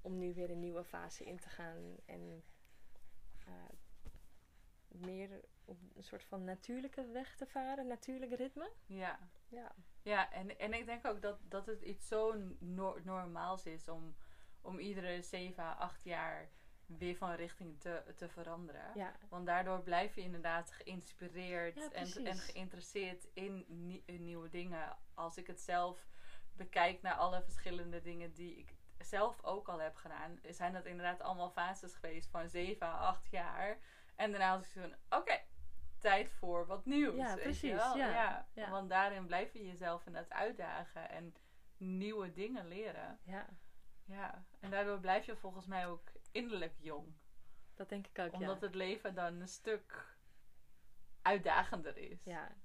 om nu weer een nieuwe fase in te gaan en eh, meer op een soort van natuurlijke weg te varen, natuurlijk ritme. ja. Ja. Ja, en, en ik denk ook dat, dat het iets zo no- normaals is om, om iedere 7 à 8 jaar weer van richting te, te veranderen. Ja, Want daardoor blijf je inderdaad geïnspireerd Ja, en, en geïnteresseerd in, nie- in nieuwe dingen. Als ik het zelf bekijk naar alle verschillende dingen die ik zelf ook al heb gedaan, zijn dat inderdaad allemaal fases geweest van 7 à 8 jaar. En daarna was ik zo van, oké, tijd voor wat nieuws. Ja, precies, ja, ja. Want daarin blijf je jezelf inderdaad uitdagen en nieuwe dingen leren. ja, Ja, en daardoor blijf je volgens mij ook innerlijk jong. dat denk ik ook. Omdat ja. het leven dan een stuk uitdagender is. Ja.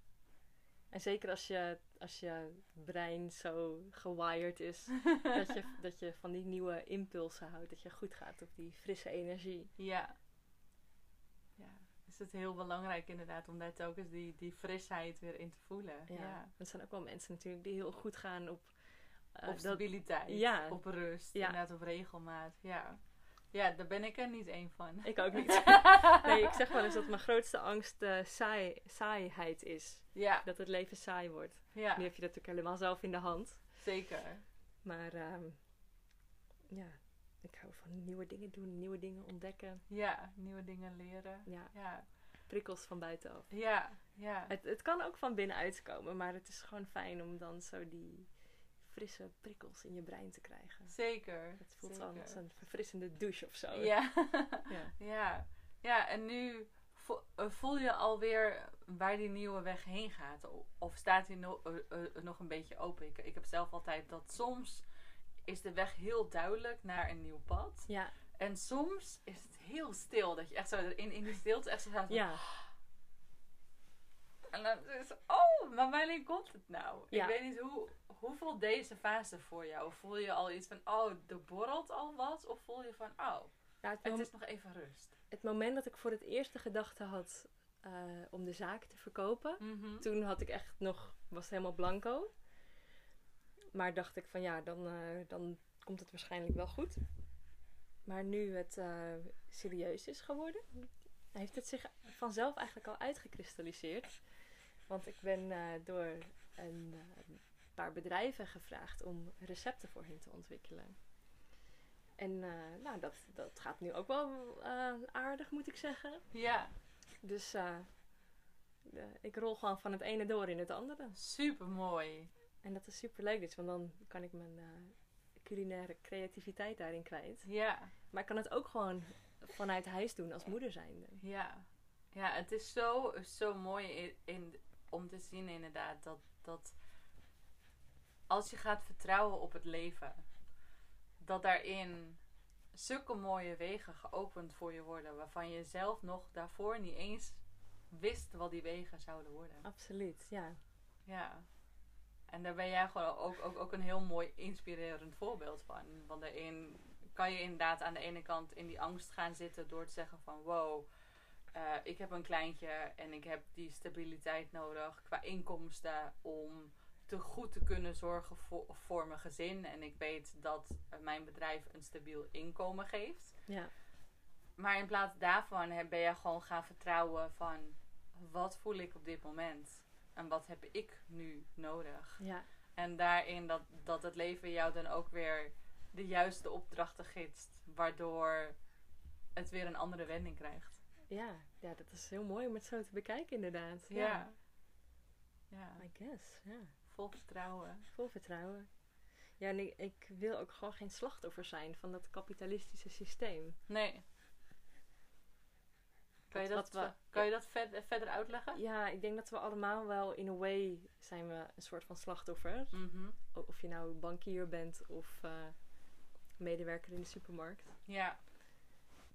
En zeker als je, als je brein zo gewired is, dat, je, dat je van die nieuwe impulsen houdt. Dat je goed gaat op die frisse energie. Ja. Is het heel belangrijk inderdaad om daar telkens die, die frisheid weer in te voelen. Ja. Ja. Er zijn ook wel mensen natuurlijk die heel goed gaan op... eh, Op dat- stabiliteit. Ja. Op rust. Ja. Inderdaad op regelmaat. Ja. Ja, daar ben ik er niet één van. Ik ook niet. nee, ik zeg wel eens dat mijn grootste angst eh, saai, saaiheid is. Ja. Dat het leven saai wordt. Ja. Nu heb je dat natuurlijk helemaal zelf in de hand. Zeker. Maar ehm, ja, ik hou van nieuwe dingen doen, nieuwe dingen ontdekken. Ja. Nieuwe dingen leren. Ja, Ja. prikkels van buitenaf. Ja. Ja. Het, het kan ook van binnenuit komen, maar het is gewoon fijn om dan zo die frisse prikkels in je brein te krijgen. Zeker. Het voelt Zeker. als een verfrissende douche of zo. Ja. Ja. ja. Ja, en nu eh, voel je alweer waar die nieuwe weg heen gaat. Of staat die no- eh, eh, nog een beetje open? Ik, ik heb zelf altijd dat soms is de weg heel duidelijk naar een nieuw pad. Ja, En soms is het heel stil. Dat je echt zo in, in die stilte echt zo van, ja, En dan is het, oh, maar wanneer komt het nou? Ja. Ik weet niet, hoe, hoe voelt deze fase voor jou? Voel je al iets van, oh, er borrelt al wat? Of voel je van, oh, ja het, is nog even rust? het moment dat ik voor het eerst de gedachte had eh, om de zaak te verkopen, Mhm. toen had ik echt nog, was het helemaal blanco. Maar dacht ik van ja, dan, eh, dan komt het waarschijnlijk wel goed. Maar nu het eh, serieus is geworden, heeft het zich vanzelf eigenlijk al uitgekristalliseerd. Want ik ben eh, door een paar bedrijven gevraagd om recepten voor hen te ontwikkelen. En nou, dat, dat gaat nu ook wel aardig, moet ik zeggen. Ja, Dus ik rol gewoon van het ene door in het andere. super mooi. En dat is super leuk, dus, want dan kan ik mijn eh, culinaire creativiteit daarin kwijt. Ja, Maar ik kan het ook gewoon vanuit huis doen als moeder zijnde. ja. Ja, het is zo, zo mooi in, in- om te zien inderdaad dat, dat als je gaat vertrouwen op het leven, dat daarin zulke mooie wegen geopend voor je worden, waarvan je zelf nog daarvoor niet eens wist wat die wegen zouden worden. Absoluut, ja. Ja. En daar ben jij gewoon ook, ook, ook een heel mooi inspirerend voorbeeld van. Want daarin kan je inderdaad aan de ene kant in die angst gaan zitten door te zeggen van wow, eh, ik heb een kleintje en ik heb die stabiliteit nodig qua inkomsten om te goed te kunnen zorgen voor, voor mijn gezin. En ik weet dat mijn bedrijf een stabiel inkomen geeft. Ja, Maar in plaats daarvan ben je gewoon gaan vertrouwen van wat voel ik op dit moment en wat heb ik nu nodig. ja, En daarin dat, dat het leven jou dan ook weer de juiste opdrachten gidst, waardoor het weer een andere wending krijgt. ja. Ja, dat is heel mooi om het zo te bekijken inderdaad. Ja. Ja, I guess, ja. vol vertrouwen. Vol vertrouwen. Ja, en ik, ik wil ook gewoon geen slachtoffer zijn van dat kapitalistische systeem. Nee. Kan je dat, we- kan je dat verder uitleggen? Ja, ik denk dat we allemaal wel in a way zijn we een soort van slachtoffer. O- Of je nou bankier bent of eh, medewerker in de supermarkt. Ja,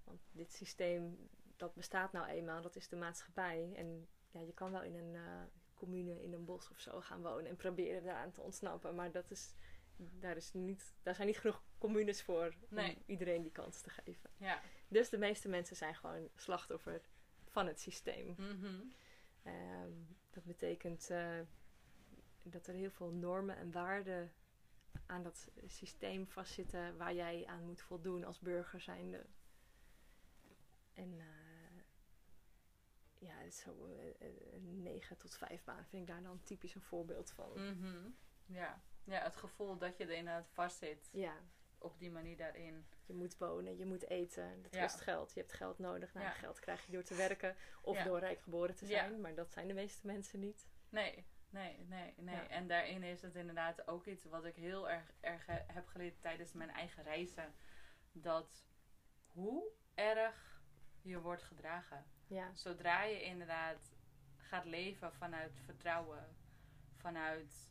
Want dit systeem, dat bestaat nou eenmaal, dat is de maatschappij. En ja, je kan wel in een eh, commune in een bos of zo gaan wonen en proberen daaraan te ontsnappen. Maar dat is, daar, is niet, daar zijn niet genoeg communes voor Nee. om iedereen die kans te geven. ja. Dus de meeste mensen zijn gewoon slachtoffer van het systeem. Mhm. Ehm, dat betekent eh, dat er heel veel normen en waarden aan dat systeem vastzitten waar jij aan moet voldoen als burger zijnde. En eh, ja, zo eh, een 9 tot 5 baan vind ik daar dan typisch een voorbeeld van. Mhm. Ja. ja, het gevoel dat je er inderdaad vast zit Ja, op die manier daarin. je moet wonen, je moet eten, dat Ja. kost geld. Je hebt geld nodig. Nou, Ja. geld krijg je door te werken of door rijk geboren te zijn. Maar dat zijn de meeste mensen niet. Nee, nee, nee, nee. En daarin is het inderdaad ook iets wat ik heel erg, erg he- heb geleerd tijdens mijn eigen reizen. Dat hoe erg je wordt gedragen. Ja, Zodra je inderdaad gaat leven vanuit vertrouwen, vanuit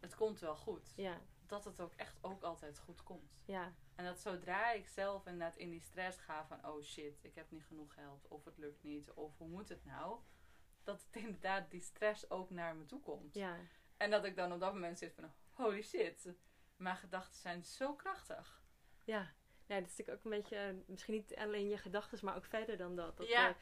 het komt wel goed. ja, Dat het ook echt ook altijd goed komt. ja, En dat zodra ik zelf inderdaad in die stress ga van oh shit, ik heb niet genoeg geld of het lukt niet of hoe moet het nou? dat het inderdaad die stress ook naar me toe komt. Ja, En dat ik dan op dat moment zit van, holy shit, mijn gedachten zijn zo krachtig. ja. Ja, dat is natuurlijk ook een beetje, eh, misschien niet alleen je gedachten, maar ook verder dan dat. dat Ja.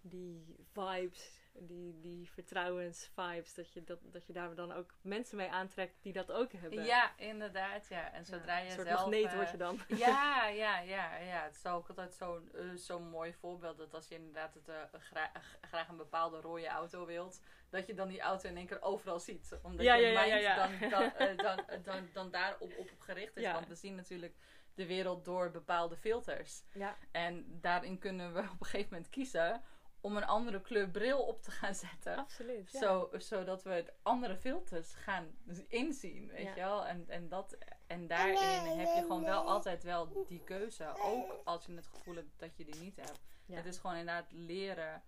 die vibes, die, die vertrouwensvibes, dat je, dat, dat je daar dan ook mensen mee aantrekt die dat ook hebben. Ja, inderdaad, ja. En zodra Ja, je een soort zelf... magneet eh, word je dan. Ja, ja, ja, ja. Het is ook altijd zo'n eh, zo'n mooi voorbeeld dat als je inderdaad het, eh, gra- graag een bepaalde rode auto wilt, dat je dan die auto in één keer overal ziet. Omdat Ja, je ja, mind. Dan, dan, dan, dan, dan daarop op gericht is. Want we zien natuurlijk de wereld door bepaalde filters. Ja, En daarin kunnen we op een gegeven moment kiezen om een andere kleur bril op te gaan zetten. absoluut. Ja. Zo, zodat we andere filters gaan inzien, weet Ja. je wel. En, en, dat, en daarin heb je gewoon wel altijd wel die keuze. Ook als je het gevoel hebt dat je die niet hebt. ja. Het is gewoon inderdaad leren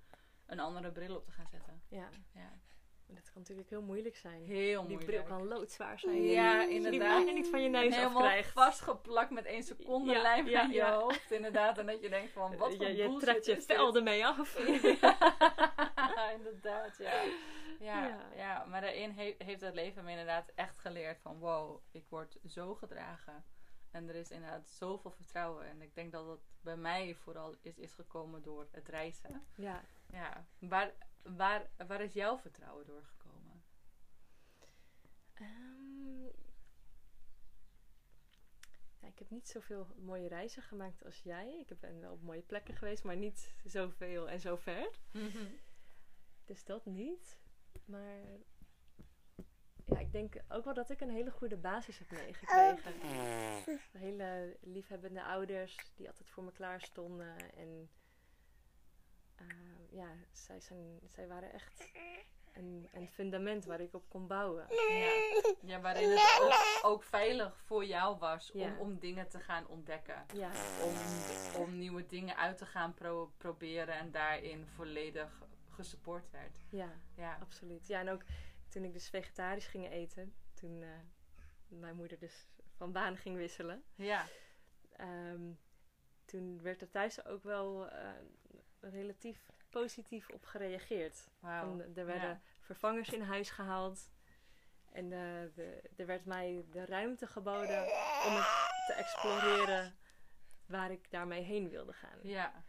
een andere bril op te gaan zetten. ja. Dat kan natuurlijk heel moeilijk zijn. Heel Die moeilijk. bril kan loodzwaar zijn. Ja, Als je die inderdaad. bijna niet van je neus Helemaal afkrijgt. vastgeplakt met één seconde Ja, lijm ja, aan je hoofd. Inderdaad. En dat je denkt van, wat voor je, je trekt je vel ermee af. Ja, inderdaad, ja. Ja, Ja. maar daarin he- heeft het leven me inderdaad echt geleerd van wow, ik word zo gedragen. En er is inderdaad zoveel vertrouwen. En ik denk dat dat bij mij vooral is, is gekomen door het reizen. ja. Ja, waar, waar, waar is jouw vertrouwen doorgekomen? Ehm, ja, ik heb niet zoveel mooie reizen gemaakt als jij. Ik ben wel op mooie plekken geweest, maar niet zoveel en zo ver. Dus dat niet. Maar ja, ik denk ook wel dat ik een hele goede basis heb meegekregen. Hele liefhebbende ouders die altijd voor me klaar stonden. En eh, ja, zij, zijn, zij waren echt een, een fundament waar ik op kon bouwen. Ja. ja, waarin het ook, ook veilig voor jou was om, Ja. om dingen te gaan ontdekken. Ja, Om, om nieuwe dingen uit te gaan pro- proberen en daarin volledig gesupport werd. ja, Ja, absoluut. Ja, en ook toen ik dus vegetarisch ging eten, toen eh, mijn moeder dus van baan ging wisselen. ja, Ehm, toen werd er thuis ook wel eh, relatief positief op gereageerd. Van, er werden Ja. vervangers in huis gehaald. En eh, de, er werd mij de ruimte geboden om het te exploreren waar ik daarmee heen wilde gaan. Ja,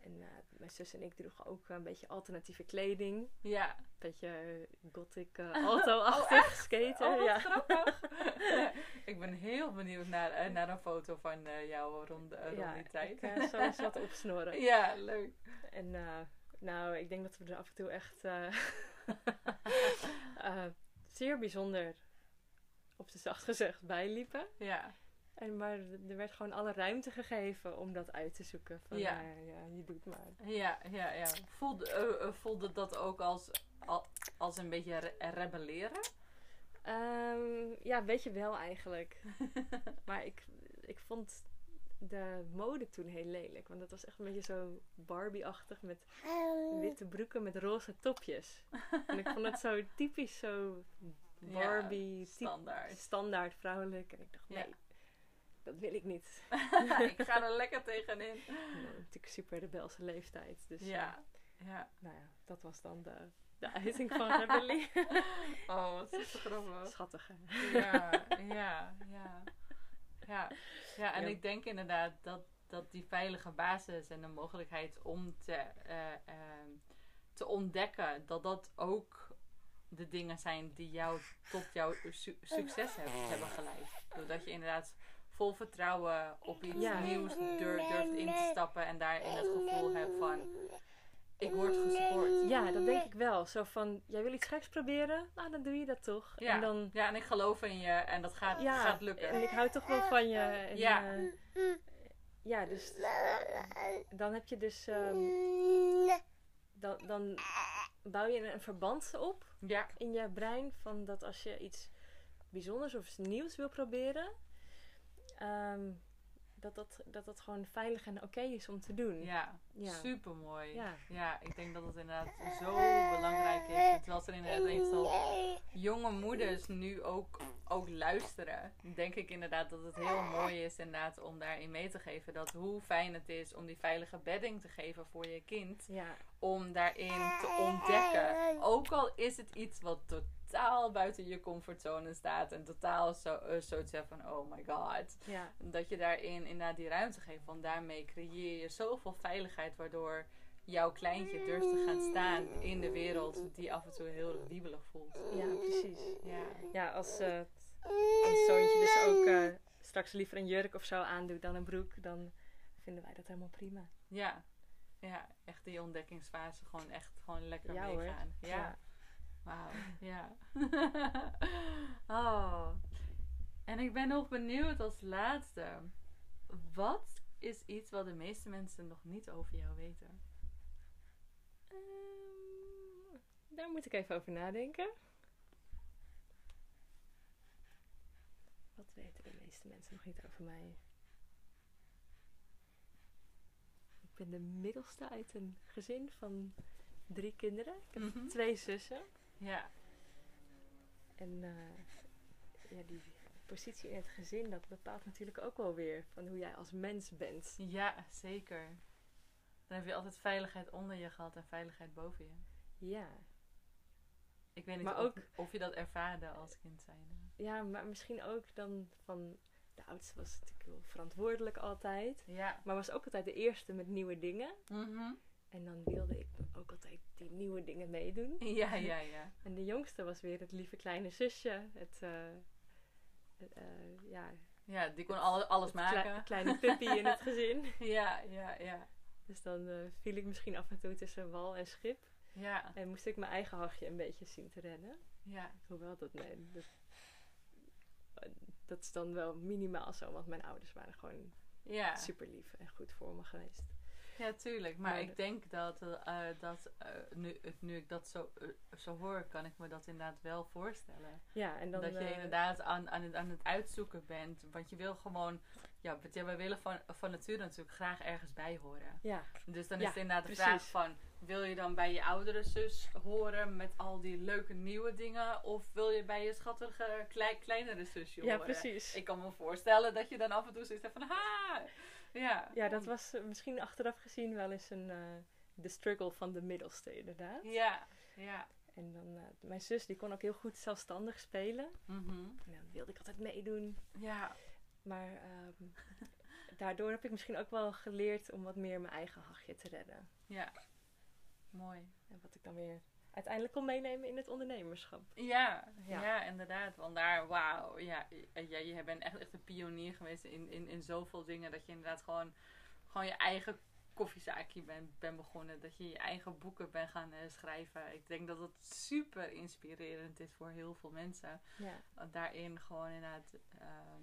En eh, mijn zus en ik droegen ook een beetje alternatieve kleding. ja. Een beetje eh, gothic, eh, alto-achtig skaten. Oh, ja. grappig. ik ben heel benieuwd naar, eh, naar een foto van jou rond, rond ja, die tijd. ik zal eens wat opsnoren. ja, leuk. En nou, ik denk dat we er af en toe echt zeer bijzonder, op de zacht gezegd, bij liepen. Ja, En, maar er werd gewoon alle ruimte gegeven om dat uit te zoeken. Van, Ja. ja. ja, je doet maar. ja, ja. ja. Voelde, eh, eh, voelde dat ook als, al- als een beetje re- rebelleren? Ehm, ja, weet je wel eigenlijk. maar ik, ik vond de mode toen heel lelijk. Want dat was echt een beetje zo Barbie-achtig met witte broeken met roze topjes. en ik vond het zo typisch zo Barbie, Ja, typ- standaard. standaard vrouwelijk. En ik dacht, Ja. Dat wil ik niet. ik ga er lekker tegenin. En dan natuurlijk super rebelse leeftijd. Dus Ja, eh, ja. nou ja, dat was dan de, de uiting van rebellie. Oh, wat super grappig. Schattig, hè? Ja, ja, ja. Ja, ja en Ja. ik denk inderdaad dat, dat die veilige basis en de mogelijkheid om te, eh, ehm, te ontdekken dat dat ook de dingen zijn die jou tot jouw su- succes hebben, hebben geleid. Doordat je inderdaad vol vertrouwen op iets Ja. nieuws dur- durft in te stappen en daarin het gevoel hebt van ik word gesupport. Ja, dat denk ik wel. Zo van, jij wil iets geks proberen? Nou, dan doe je dat toch. Ja. En dan, ja, en ik geloof in je en dat gaat, ja, gaat lukken. en ik hou toch wel van je. En, Ja. eh, ja, dus dan heb je dus, ehm, dan, dan bouw je een verband op Ja, in je brein van dat als je iets bijzonders of iets nieuws wil proberen, ehm, dat dat, dat dat gewoon veilig en oké is om te doen. Ja, Ja. super mooi. Ja. Ja. ik denk dat het inderdaad zo belangrijk is. Terwijl er inderdaad meestal jonge moeders nu ook, ook luisteren, denk ik inderdaad dat het heel mooi is inderdaad om daarin mee te geven. Dat hoe fijn het is om die veilige bedding te geven voor je kind. Ja, Om daarin te ontdekken. Ook al is het iets wat totaal buiten je comfortzone staat. En totaal zo, eh, zoiets hebt van oh my god. ja, Dat je daarin inderdaad die ruimte geeft. Want daarmee creëer je zoveel veiligheid. Waardoor jouw kleintje durft te gaan staan in de wereld. Die af en toe heel erg wiebelig voelt. ja, precies. Ja. Ja, als eh, ons zoontje dus ook eh, straks liever een jurk of zo aandoet dan een broek, dan vinden wij dat helemaal prima. Ja. Ja, echt die ontdekkingsfase gewoon echt gewoon lekker Ja, meegaan. Ja. Ja. Wauw, ja. oh. En ik ben nog benieuwd als laatste. Wat is iets wat de meeste mensen nog niet over jou weten? Ehm, daar moet ik even over nadenken. Wat weten de meeste mensen nog niet over mij? Ik ben de middelste uit een gezin van drie kinderen. Ik heb Mhm. twee zussen. Ja, En eh, ja, die positie in het gezin, dat bepaalt natuurlijk ook wel weer van hoe jij als mens bent. ja, zeker. Dan heb je altijd veiligheid onder je gehad en veiligheid boven je. Ja. Ik weet niet Maar of, ook- of je dat ervaarde als kind zijnde. ja, maar misschien ook dan van... De oudste was natuurlijk heel verantwoordelijk altijd. Ja. Maar was ook altijd de eerste met nieuwe dingen. Mhm. En dan wilde ik ook altijd die nieuwe dingen meedoen. Ja, ja, ja. En de jongste was weer het lieve kleine zusje. Het, eh, eh, ja, Ja, die kon alle, alles klei- maken. kleine puppy in het gezin. Ja, ja, ja. Dus dan eh, viel ik misschien af en toe tussen wal en schip. Ja, En moest ik mijn eigen hachje een beetje zien te rennen. ja. Hoewel dat, nee, dat, dat is dan wel minimaal zo. Want mijn ouders waren gewoon Ja. super lief en goed voor me geweest. Ja, tuurlijk. Maar Maar ik de- denk dat, eh, dat eh, nu, nu ik dat zo, eh, zo hoor, kan ik me dat inderdaad wel voorstellen. Ja, en dan... dat je eh, inderdaad aan, aan, het, aan het uitzoeken bent. Want je wil gewoon, ja, ja, wij willen van, van nature natuurlijk graag ergens bij horen. Ja, Dus dan Ja, is het inderdaad de vraag van, wil je dan bij je oudere zus horen met al die leuke nieuwe dingen? Of wil je bij je schattige klei- kleinere zusje ja horen? precies. Ik kan me voorstellen dat je dan af en toe zoiets hebt van, ha! Ja, Ja, dat was eh, misschien achteraf gezien wel eens een... eh, de struggle van de middelste, inderdaad. Ja, ja. En dan, eh, mijn zus, die kon ook heel goed zelfstandig spelen. Mhm. En dan wilde ik altijd meedoen. Ja, Maar ehm, daardoor heb ik misschien ook wel geleerd om wat meer mijn eigen hachje te redden. ja. Mooi. En wat ik dan weer uiteindelijk kon meenemen in het ondernemerschap. Ja, ja, Ja. inderdaad. Want daar, wauw, ja, ja, je bent echt, echt een pionier geweest in, in, in zoveel dingen. Dat je inderdaad gewoon, gewoon je eigen koffiezaakje bent, bent begonnen. Dat je je eigen boeken bent gaan eh, schrijven. Ik denk dat het super inspirerend is voor heel veel mensen. Ja, Want daarin gewoon inderdaad ehm,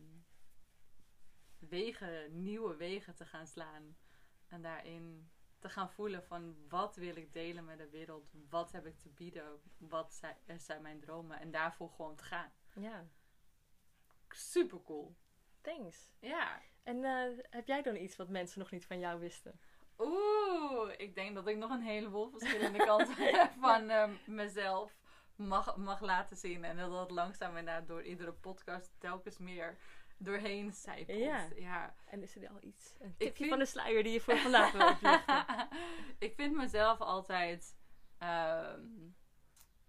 wegen, nieuwe wegen te gaan slaan. En daarin te gaan voelen van wat wil ik delen met de wereld? Wat heb ik te bieden? Wat zijn, eh, zijn mijn dromen? En daarvoor gewoon te gaan. ja. Super cool. Thanks. Ja. En eh, heb jij dan iets wat mensen nog niet van jou wisten? Oeh, ik denk dat ik nog een heleboel verschillende kanten van ehm, mezelf mag, mag laten zien. En dat dat langzaam inderdaad door iedere podcast telkens meer doorheen zijpelt. Ja. ja. En is er al iets, een Ik tipje vind- van de sluier die je voor vandaag wil oplichten? ik vind mezelf altijd ehm,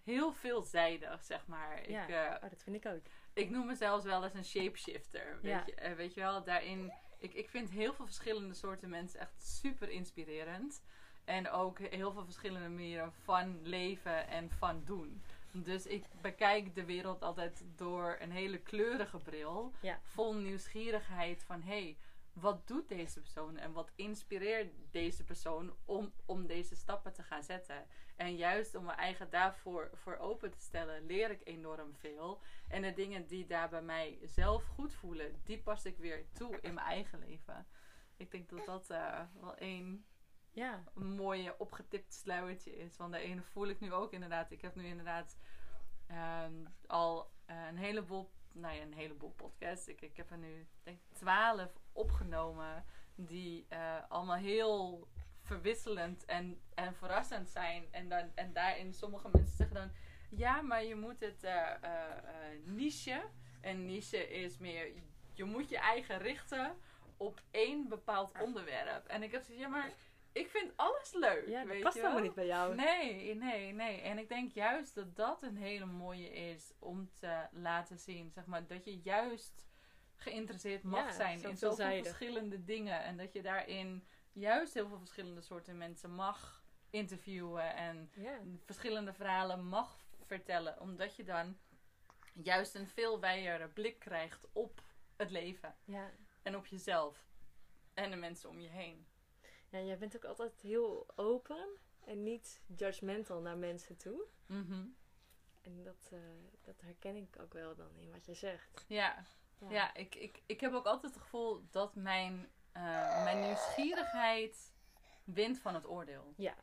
heel veelzijdig, zeg maar. Ja. Ik, eh, Oh, dat vind ik ook. ik noem mezelf wel eens een shapeshifter. Weet, Ja. je, eh, weet je wel, daarin. Ik, ik vind heel veel verschillende soorten mensen echt super inspirerend. En ook heel veel verschillende manieren van leven en van doen. Dus ik bekijk de wereld altijd door een hele kleurige bril. Ja. Vol nieuwsgierigheid van hé, hey, wat doet deze persoon en wat inspireert deze persoon om, om deze stappen te gaan zetten. En juist om mijn eigen daarvoor voor open te stellen, leer ik enorm veel. En de dingen die daar bij mij zelf goed voelen, die pas ik weer toe in mijn eigen leven. Ik denk dat dat eh, wel één Ja, mooie opgetipt sluiertje is. Want de ene voel ik nu ook inderdaad. Ik heb nu inderdaad ehm, al eh, een heleboel nou ja, een heleboel podcasts. Ik, ik heb er nu denk twaalf opgenomen die eh, allemaal heel verwisselend en, en verrassend zijn. En, dan, en daarin sommige mensen zeggen dan, ja, maar je moet het eh, niche. En niche is meer, je moet je eigen richten op één bepaald onderwerp. En ik heb zoiets, ja, maar ik vind alles leuk. Ja, dat past helemaal niet bij jou. Nee, nee, nee. En ik denk juist dat dat een hele mooie is om te laten zien. Zeg maar, dat je juist geïnteresseerd mag Ja, zijn zo in zoveel verschillende dingen. En dat je daarin juist heel veel verschillende soorten mensen mag interviewen. En Ja. verschillende verhalen mag vertellen. Omdat je dan juist een veel wijere blik krijgt op het leven. Ja. En op jezelf. En de mensen om je heen. Ja, jij bent ook altijd heel open en niet judgmental naar mensen toe. Mhm. En dat, eh, dat herken ik ook wel dan in wat je zegt. Ja, Ja, ik, ik, ik heb ook altijd het gevoel dat mijn, eh, mijn nieuwsgierigheid wint van het oordeel. Ja.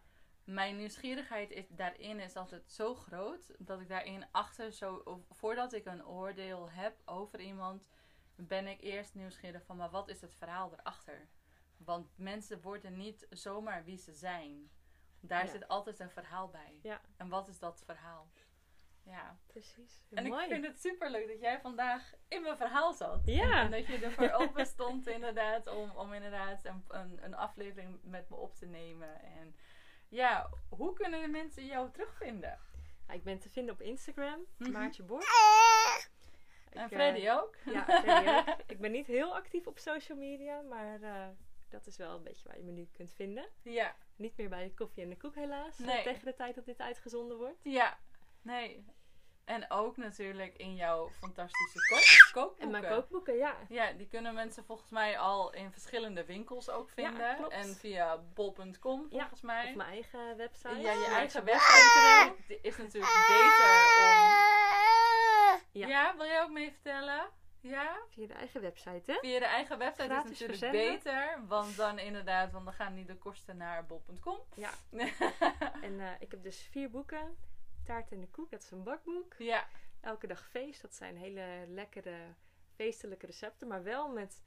Mijn nieuwsgierigheid is, daarin is altijd zo groot dat ik daarin achter zo, of voordat ik een oordeel heb over iemand, ben ik eerst nieuwsgierig van, maar wat is het verhaal erachter? Want mensen worden niet zomaar wie ze zijn. Daar Ja. zit altijd een verhaal bij. Ja. En wat is dat verhaal? Ja. Precies. En Mooi. ik vind het super leuk dat jij vandaag in mijn verhaal zat. Ja. En, en dat je ervoor open stond inderdaad om, om inderdaad een, een, een aflevering met me op te nemen. En ja, hoe kunnen de mensen jou terugvinden? Ja, ik ben te vinden op Instagram, Mhm. Maartje Bord. En Ik, eh, Freddy ook? Ja, Freddy ook. Ik ben niet heel actief op social media, maar eh, dat is wel een beetje waar je me nu kunt vinden. Ja, Niet meer bij de koffie en de koek helaas, Nee. tegen de tijd dat dit uitgezonden wordt. ja, nee. En ook natuurlijk in jouw fantastische kook, kookboeken. En mijn kookboeken, ja. Ja, die kunnen mensen volgens mij al in verschillende winkels ook vinden. klopt. en via bol.com Ja, volgens mij. Op mijn eigen website. Ja, je eigen website is natuurlijk beter om... Ja. Ja. wil jij ook mee vertellen? Ja? Via de eigen website, hè? Via de eigen website Gratis is natuurlijk verzenden. beter. Want dan inderdaad, want dan gaan niet de kosten naar bol.com. Ja. En eh, ik heb dus vier boeken. Taart en de koek, dat is een bakboek. ja, Elke dag feest, dat zijn hele lekkere feestelijke recepten, maar wel met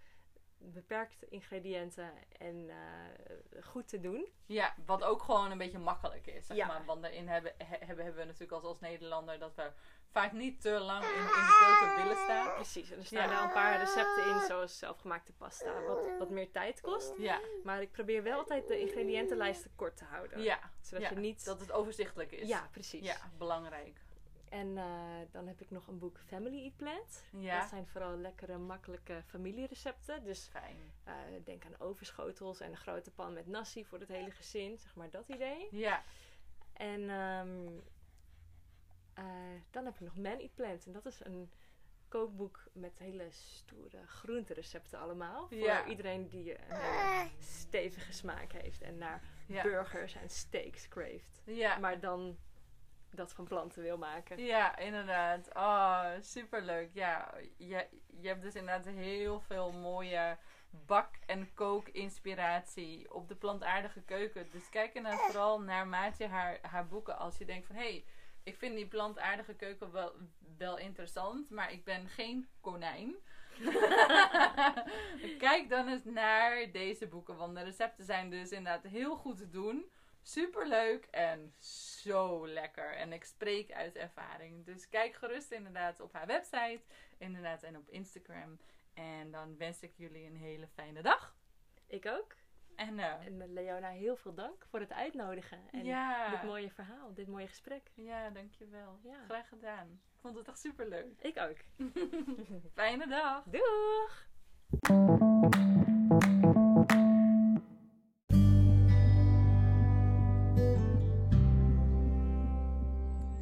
beperkte ingrediënten en eh, goed te doen. ja, wat ook gewoon een beetje makkelijk is. Zeg Ja. maar. Want daarin hebben, he- hebben, hebben we natuurlijk als, als Nederlander dat we vaak niet te lang in, in de keuken willen staan. Precies, en er staan Ja. daar een paar recepten in, zoals zelfgemaakte pasta, wat, wat meer tijd kost. Ja, Maar ik probeer wel altijd de ingrediëntenlijsten kort te houden. ja, Zodat ja, je niet... dat het overzichtelijk is. Ja, precies. Ja, belangrijk. En eh, dan heb ik nog een boek Family Eat Plant. Ja, Dat zijn vooral lekkere, makkelijke familierecepten. Dus fijn. eh, denk aan overschotels en een grote pan met nasi voor het hele gezin. Zeg maar dat idee. Ja, En ehm, eh, dan heb ik nog Man Eat Plant. En dat is een kookboek met hele stoere groenterecepten allemaal. Voor Ja. iedereen die een hele stevige smaak heeft. En naar ja. burgers en steaks craeft. Ja. Maar dan dat van planten wil maken. Ja, inderdaad. Oh, superleuk. Ja, je, je hebt dus inderdaad heel veel mooie bak- en kook-inspiratie op de plantaardige keuken. Dus kijk inderdaad vooral naar Maatje haar, haar boeken als je denkt van... hé, hey, ik vind die plantaardige keuken wel, wel interessant, maar ik ben geen konijn. Kijk dan eens naar deze boeken, want de recepten zijn dus inderdaad heel goed te doen. Superleuk en zo lekker. En ik spreek uit ervaring. Dus kijk gerust inderdaad op haar website. Inderdaad en op Instagram. En dan wens ik jullie een hele fijne dag. Ik ook. En eh, En met Leona heel veel dank voor het uitnodigen. En ja. dit mooie verhaal, dit mooie gesprek. ja, dankjewel. Ja. Graag gedaan. Ik vond het echt superleuk. Ik ook. Fijne dag. Doeg!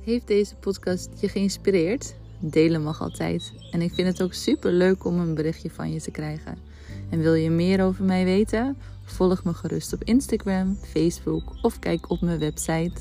Heeft deze podcast je geïnspireerd? Delen mag altijd. En ik vind het ook super leuk om een berichtje van je te krijgen. En wil je meer over mij weten? Volg me gerust op Instagram, Facebook of kijk op mijn website